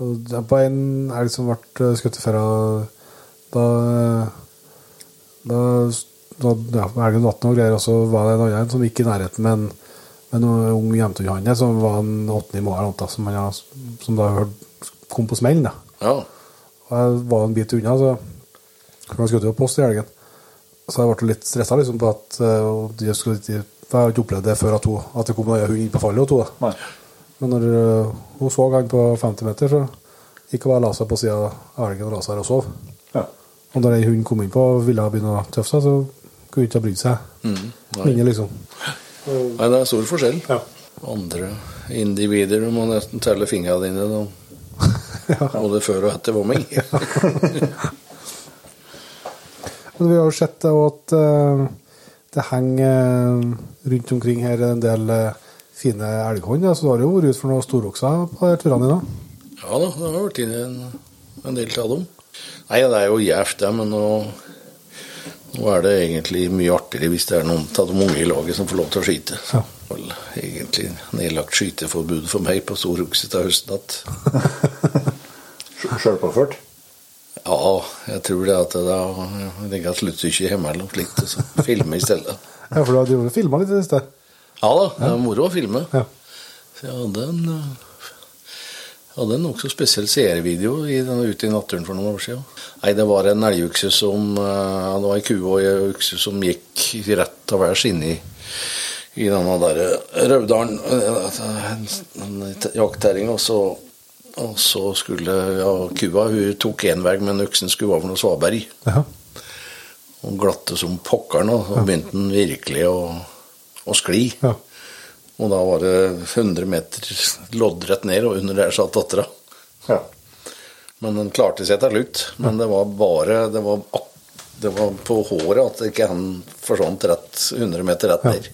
Og På en elg som ble skutt før, da Da, da ja, elgen datt og greier, og så var det en annen som gikk i nærheten med en, med en ung jevntunhanne som var en åttende i annet, som, han som da hørte kom på smellen. da. Ja. Og jeg var en bit unna, så han skulle jo post i helgen. Så jeg ble litt stressa liksom, på at eh, de skulle, Jeg har ikke opplevd det før at, hun, at det kom en hund inn på fallet. og to, da. Nei. Men når hun så han på 50 meter, så gikk hun bare og la seg på sida av elgen og la seg og sov. Ja. Og da ei hund kom innpå og ville begynne å tøffe seg, så kunne hun ikke ha brydd seg. Mm. Mindre, liksom. Nei, det er stor forskjell. Ja. Andre individer du må nesten telle fingrene dine. Da. *laughs* Både før og etter vomming. *laughs* Men vi har jo sett at eh, det henger eh, rundt omkring her en del eh, fine elghånd. Så du har jo vært ute for noen storokser på de turene dine. Ja da, det har vært inne en, en del av dem. Nei, det er jo gjevt, det, men nå, nå er det egentlig mye artigere hvis det er noen av de unge i laget som får lov til å skyte. Ja. Vel, egentlig nedlagt skyteforbud for meg på storokse til høsten igjen. *laughs* Sjølpåført. Ja, jeg tror det at det da, Jeg tenker at sluttstykke noe slikt, så filme i stedet. Ja, for du hadde jo filma litt i det siste. Ja da, det er moro å filme. Ja. Så jeg hadde en eh, hadde en nokså spesiell seervideo ute i naturen for noen år siden. Nei, det var en elgukse som eh, Det var ei ku og ei ukse som gikk rett av hver side i, i denne der Røvdalen. Eh, En, en jaktterring. Og så, og så skulle ja, kua hun tok én vei, men uksen skulle over noe svaberg. Ja. Og glatte som pokkeren, og så begynte den virkelig å, å skli. Ja. Og da var det 100 meter loddrett ned, og under der satt dattera. Ja. Men den klarte seg til slutt. Men det var bare Det var, det var på håret at ikke han forsvant rett 100 meter rett ned.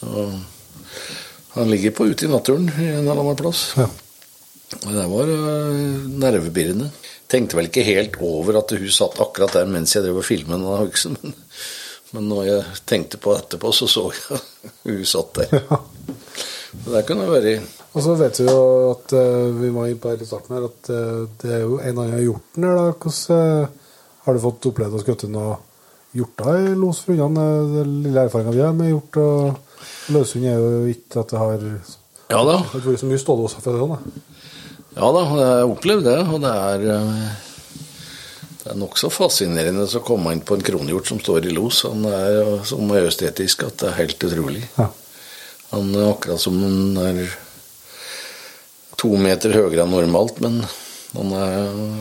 Ja. han ligger på ute i naturen i en eller annen plass. Ja. Og Det var nervebirrende. Tenkte vel ikke helt over at hun satt akkurat der mens jeg drev og filmet denne hogsten. Men, men når jeg tenkte på etterpå, så så jeg *laughs* hun satt der. Ja. Det kunne vært Og så vet vi jo at eh, vi var inne på her i starten her, at eh, det er jo en annen hjorten her. da. Hvordan eh, Har du fått opplevd å skutte noe hjorter i los for hundene? Den lille erfaringa vi har med hjort og løshund, er jo ikke at det har Ja da. har ikke vært så mye stålåser for det sånn. da. Ja da, jeg har opplevd det, og det er det er nokså fascinerende å komme inn på en kronhjort som står i los. Han er så majestetisk at det er helt utrolig. Ja. Han er akkurat som han er to meter høyere enn normalt, men han er,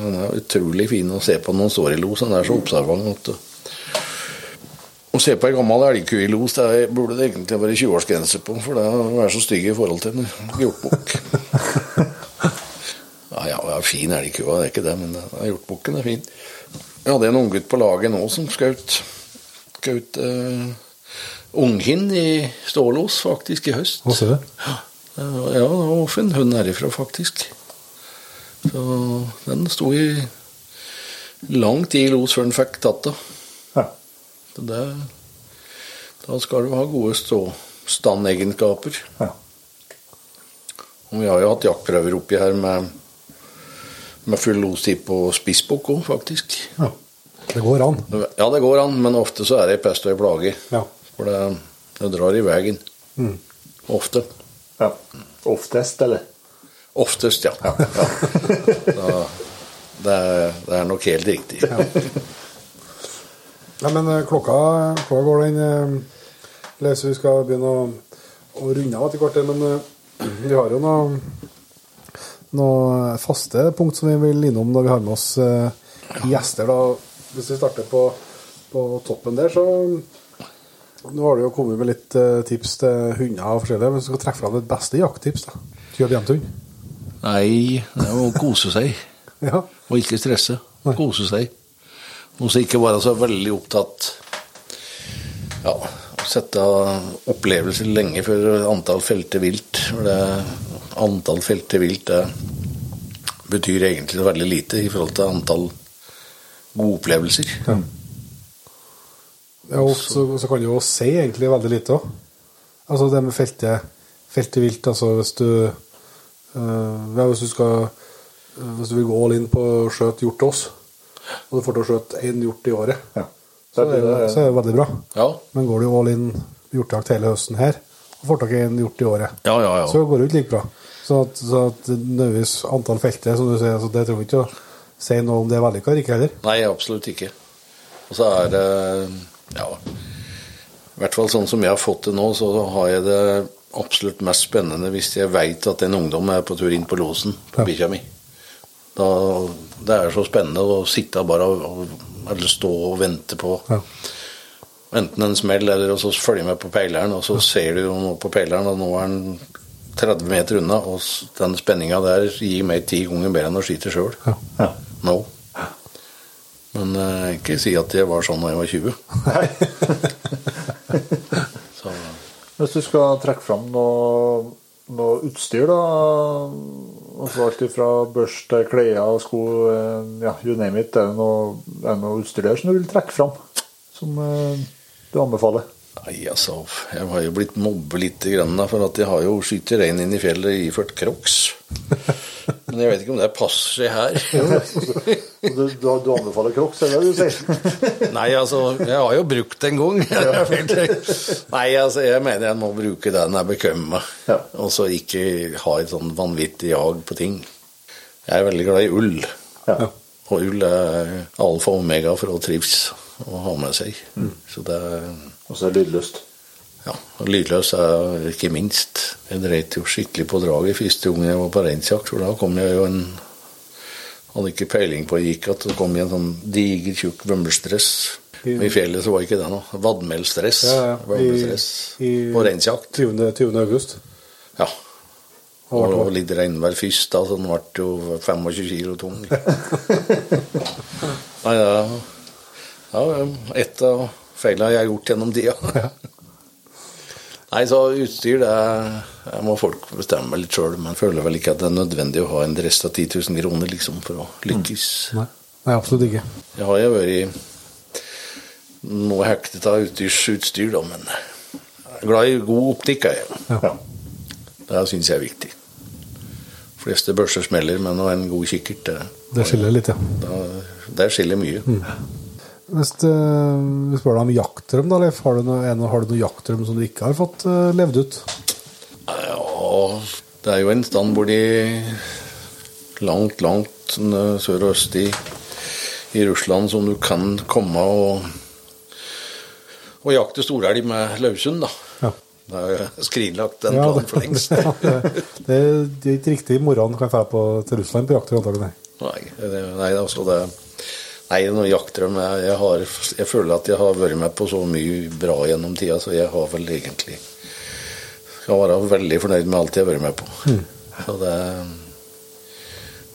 han er utrolig fin å se på når han står i los. Han er så observant at å se på ei gammel elgku i los, det burde det egentlig være 20-årsgrense på, for det er å være så stygg i forhold til en hjortbukk. *laughs* Er fin elgkua, det er ikke det, men det hjortbukken er fin. Jeg hadde en unggutt på laget nå som skjøt skjøt uh, unghind i stålås faktisk i høst. Hva ser du? Ja, det var en hund herifra, faktisk. Så den sto i lang tid i los før den fikk tatt det. Ja. Så det da skal du ha gode stå standegenskaper. Ja. Og vi har jo hatt jaktprøver oppi her med, med full lostid på spissbukk òg, faktisk. Ja. Det går an. Ja, det går an, men ofte så er det ei pest og ei plage. Ja. For det, det drar i veien. Mm. Ofte. ja. Oftest, eller? Oftest, ja. ja. Da, det, er, det er nok helt riktig. Nei, men eh, klokka, klokka går den eh, Leser vi skal begynne å, å runde av etter hvert, men eh, vi har jo noen noe faste punkt som vi vil innom når vi har med oss eh, gjester. da. Hvis vi starter på, på toppen der, så Nå har du jo kommet med litt eh, tips til hunder og forskjellige, men du skal trekke fram ditt beste jakttips, da. Kjøp hjem til hund. Nei, det er å kose seg. *laughs* Ja. Og ikke stresse. Nei. Kose seg. Og så ikke være så veldig opptatt Ja, sette opplevelser lenge før antall felte vilt. For det antall felte vilt det betyr egentlig veldig lite i forhold til antall gode opplevelser. Ja, og så, så kan du jo si egentlig veldig lite òg. Altså det med feltet, feltet vilt, altså hvis du øh, ja, hvis du skal øh, Hvis du vil gå all in på å skjøte hjort til oss, og du får til å skjøte én hjort i året, Ja. så, er det, så er det veldig bra. Ja, Men går du all in hjortejakt hele høsten her, og får tak i en hjort i året, ja, ja. så går det ikke like bra. Så at, så at nødvendigvis antall felter, som du sier, altså det trenger vi ikke å si noe om det er vellykka eller ikke heller. Nei, absolutt ikke. Og så er det Ja. I hvert fall sånn som jeg har fått det nå, så har jeg det absolutt mest spennende hvis jeg veit at en ungdom er på tur inn på låsen på Ja. bikkja mi. Da, det er så spennende å sitte bare og, eller stå og vente på Ja. enten en smell eller og så følge med på peileren, og så ser du jo nå på peileren at nå er han 30 meter unna, og den spenninga der gir meg ti ganger mer enn å skyte sjøl. Ja. Ja. Nå. Men eh, ikke si at jeg var sånn da jeg var 20. *laughs* Så, Hvis du skal trekke fram noe, noe utstyr, da altså Alt fra børste, klær, sko, eh, ja, you name it. Er det noe, er det noe utstyr der som du vil trekke fram? Som eh, du anbefaler? Nei, altså, jeg har jo blitt mobbet litt grann da, for at jeg har jo skutt rein inn i fjellet iført crocs. *laughs* Men jeg vet ikke om det passer seg her. Du, du, du anbefaler crocs, er det det du sier? *laughs* Nei, altså, jeg har jo brukt det en gang. *laughs* Nei, altså, jeg mener jeg må bruke det når jeg er bekvem med. Ja. Og så ikke ha et sånn vanvittig jag på ting. Jeg er veldig glad i ull. Ja. Og ull er alfa og omega for å trives og ha med seg. Så det er Og så er det lydløst. ja, og lydløs er ikke minst. Jeg dreit jo skikkelig på draget første gang jeg var på reinsjakt, for da kom jeg jo en Hadde ikke peiling på det gikk at det kom i en sånn diger, tjukk vømmelstress. I fjellet så var ikke det noe. Vadmelstress. Ja, ja. I- i- På reinsjakt. 20. 20. august. Ja. Og det var og litt regnvær først, da, så den ble jo 25 kilo tung. *laughs* Nei, ja, ja, et av feilene jeg har gjort gjennom tida. *laughs* Nei, så utstyr, det jeg må folk bestemme litt sjøl. Men jeg føler vel ikke at det er nødvendig å ha en dress av 10 000 kroner liksom, for å lykkes. Nei. Nei, absolutt ikke. Jeg har jo vært noe hektet av utstyrsutstyr, da, men jeg er glad i god optikk. jeg. Ja. Det syns jeg er viktig. De fleste børser smeller, men å ha en god kikkert, det, Det skiller litt, ja. da, det skiller mye. Hvis vi spør deg om jaktdrøm, da, Leif. Har du noe, er noe- har du noe jaktdrøm som du ikke har fått uh, levd ut? Ja, det er jo en stand hvor de langt, langt sør og øst i, i Russland som du kan komme og, og jakte storelg med løshund, da. Ja. Det er *laughs* skrinlagt den Ja, planen for lengst. *laughs* ja, det, det, er- ikke riktig i morgen kan jeg dra til Russland på jakt. antagelig, nei. Nei, det, altså det Nei, noe jaktdrøm jeg, jeg, har, jeg føler at jeg har vært med på så mye bra gjennom tida, så jeg har vel egentlig Skal være veldig fornøyd med alt jeg har vært med på. Så det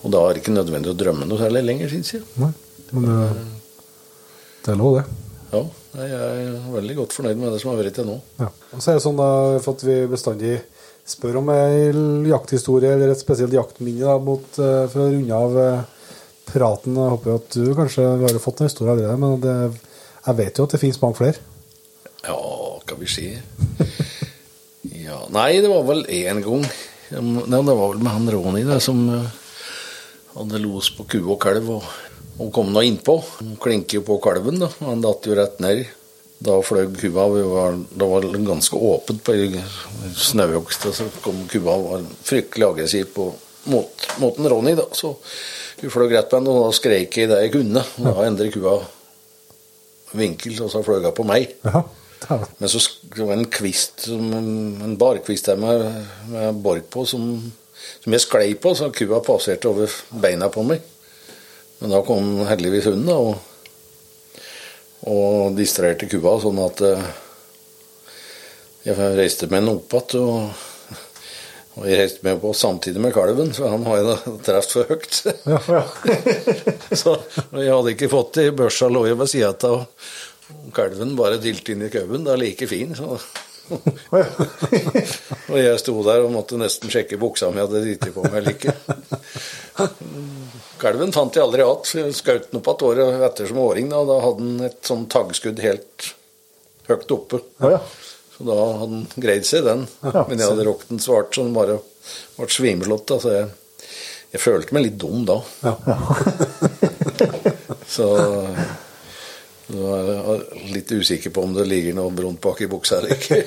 Og da er det ikke nødvendig å drømme noe særlig lenger, syns jeg. Nei. Men det, det er lov, det. Ja, jeg er veldig godt fornøyd med det som har vært til nå. Ja. Og så er det sånn da, for at vi bestandig spør om ei jakthistorie eller et spesielt jaktminne da, mot, eh, for å runde av eh, praten. Jeg håper at du kanskje vi har fått en historie allerede, men det, jeg vet jo at det finnes mange flere. Ja, hva vi si Ja, nei, det var vel én gang. Det var vel med han Ronny det, som eh, hadde los på ku og kalv. Og, og kom nå innpå. Han Klinker jo på kalven, da. Han datt jo rett ned. Da fløy kua vi var, Det var ganske åpent på snauhogst. Så kom kua og var fryktelig aggressiv på mot, mot Ronny. da, Så hun fløy rett på henne, og da skrek jeg det jeg kunne. Da endret kua vinkel, og så fløy hun på meg. Ja, Men så var det en kvist, en barkvist der med, med bork på, som, som jeg sklei på, så kua passerte over beina på meg. Men da kom heldigvis hunden da, og, og distraherte kua, sånn at eh, jeg reiste den opp igjen. Og, og jeg reiste med på samtidig med kalven, så han har jo truffet for høyt. ja, ja. *laughs* Så og jeg hadde ikke fått det i børsa lå jo ved sida av Kalven bare dilte inn i kauben. Det er like fin. Så. *laughs* Og jeg sto der og måtte nesten sjekke buksa om jeg hadde driti på meg eller ikke. Kalven fant jeg aldri igjen. Skjøt den opp igjen året etter som åring. Da, og da hadde den et sånn taggskudd helt høyt oppe. Ja, ja. Så da hadde han greid seg, den. Men jeg hadde rokt den svart så den bare ble svimelott. Da, så jeg, jeg følte meg litt dum da. *laughs* så nå er jeg litt usikker på om det ligger noe brunt bak i buksa eller ikke.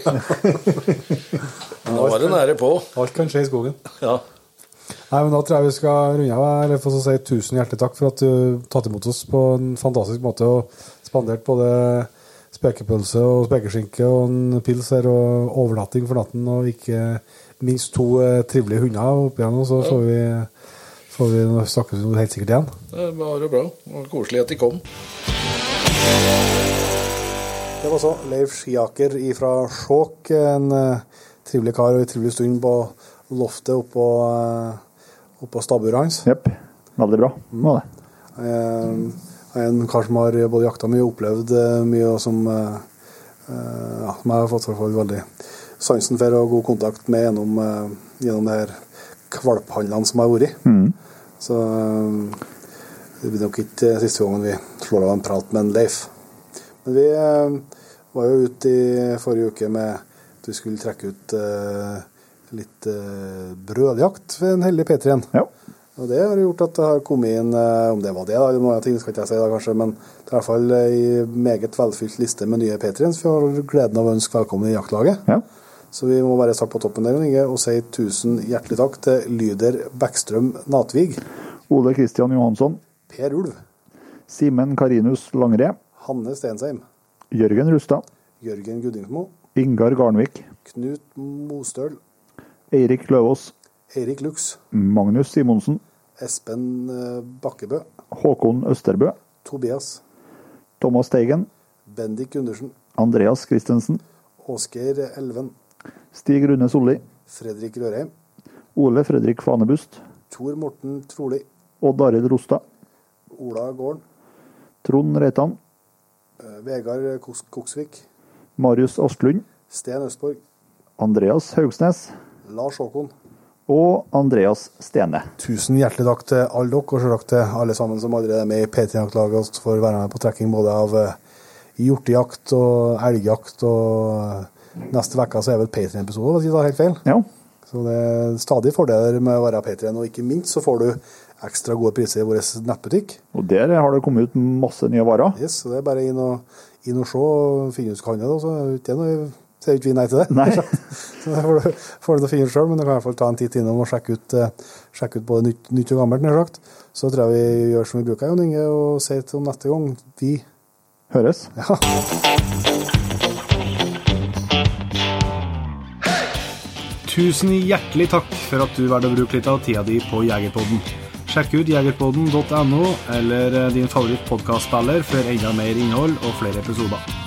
*laughs* Nå var det nære på. Alt kan skje i skogen. Ja. Nei, men Da tror jeg vi skal runde av. Eller få si tusen hjertelig takk for at du tatt imot oss på en fantastisk måte og spandert både spekepølse og spekeskinke og en pils her og overnatting for natten og ikke minst to eh, trivelige hunder opp igjen. Og så får vi, får vi snakkes vi helt sikkert igjen. Det var jo bra. Det var koselig at de kom. Det var så Leif Skiaker fra Skjåk. En eh, trivelig kar og en trivelig stund på loftet oppå, uh, oppå stabburet hans. Jepp. Veldig bra. Var det. Eh, en kar som har både jakta mye og opplevd eh, mye, og som, eh, eh, ja, som jeg har fått fall veldig sansen for og god kontakt med gjennom, gjennom det her kvalphandlene som har vært. Mm. Så det blir nok ikke siste gangen vi slår av en prat med en Leif. Men vi var jo ute i forrige uke med at vi skulle trekke ut litt brødjakt ved en heldig P3-en. Ja. Og det har gjort at det har kommet inn, eh, om det var det, da, noen ting skal ikke jeg si da kanskje, men det er i hvert fall ei meget velfylt liste med nye P3-en, så vi har gleden av å ønske velkommen i jaktlaget. ja. Så vi må bare starte på toppen der Inge, og si tusen hjertelig takk til Lyder Bækstrøm Natvig, Ole Kristian Johansson. Per Ulv, Simen Karinus Langre. Hanne Stensheim, Jørgen Rustad. Jørgen Gudingsmo. Ingar Garnvik. Knut Mostøl, Eirik Løvaas. Eirik Lux, Magnus Simonsen. Espen eh, Bakkebø, Håkon Østerbø. Tobias, Thomas Teigen. Bendik Gundersen, Andreas Christensen. Åsgeir Elven, Stig Rune Solli. Fredrik Rørheim, Ole Fredrik Fanebust. Tor Morten Troli, Odd Arild Rostad. Ola Gården, Trond Reitan. eh, Vegard Koksvik, Marius Asplund. Sten Østborg, Andreas Haugsnes. Lars Håkon. Og Andreas Stene. Tusen hjertelig takk til alle dere, og selvsagt til alle sammen som allerede er med i P3-jaktlaget for å være med på trekking både av eh, hjortejakt og elgjakt. Og neste uke så er vel P3-episode, hvis jeg tar helt feil. Ja. Så det er stadig fordeler med å være P3, og ikke minst så får du ekstra gode priser i vår nettbutikk. Og der har det kommet ut masse nye varer. Yes, så det er bare inn og, inn og se og finne ut hva det, og så er det ikke noe sier ikke vi nei til det. Nei. *laughs* så det får du, får du finne ut sjøl, men du kan i hvert fall ta en titt innom og sjekke ut, eh, sjekke ut både nytt, nytt og gammelt. nær sagt. Så tror jeg vi gjør som vi bruker, Jon Inge, og sier til neste gang vi Høres. *laughs* Ja. Tusen hjertelig takk for at du valgte å bruke litt av tida di på Jegerpodden. Sjekk ut jegerpodden.no eller din favoritt favorittpodkastspiller for enda mer innhold og flere episoder.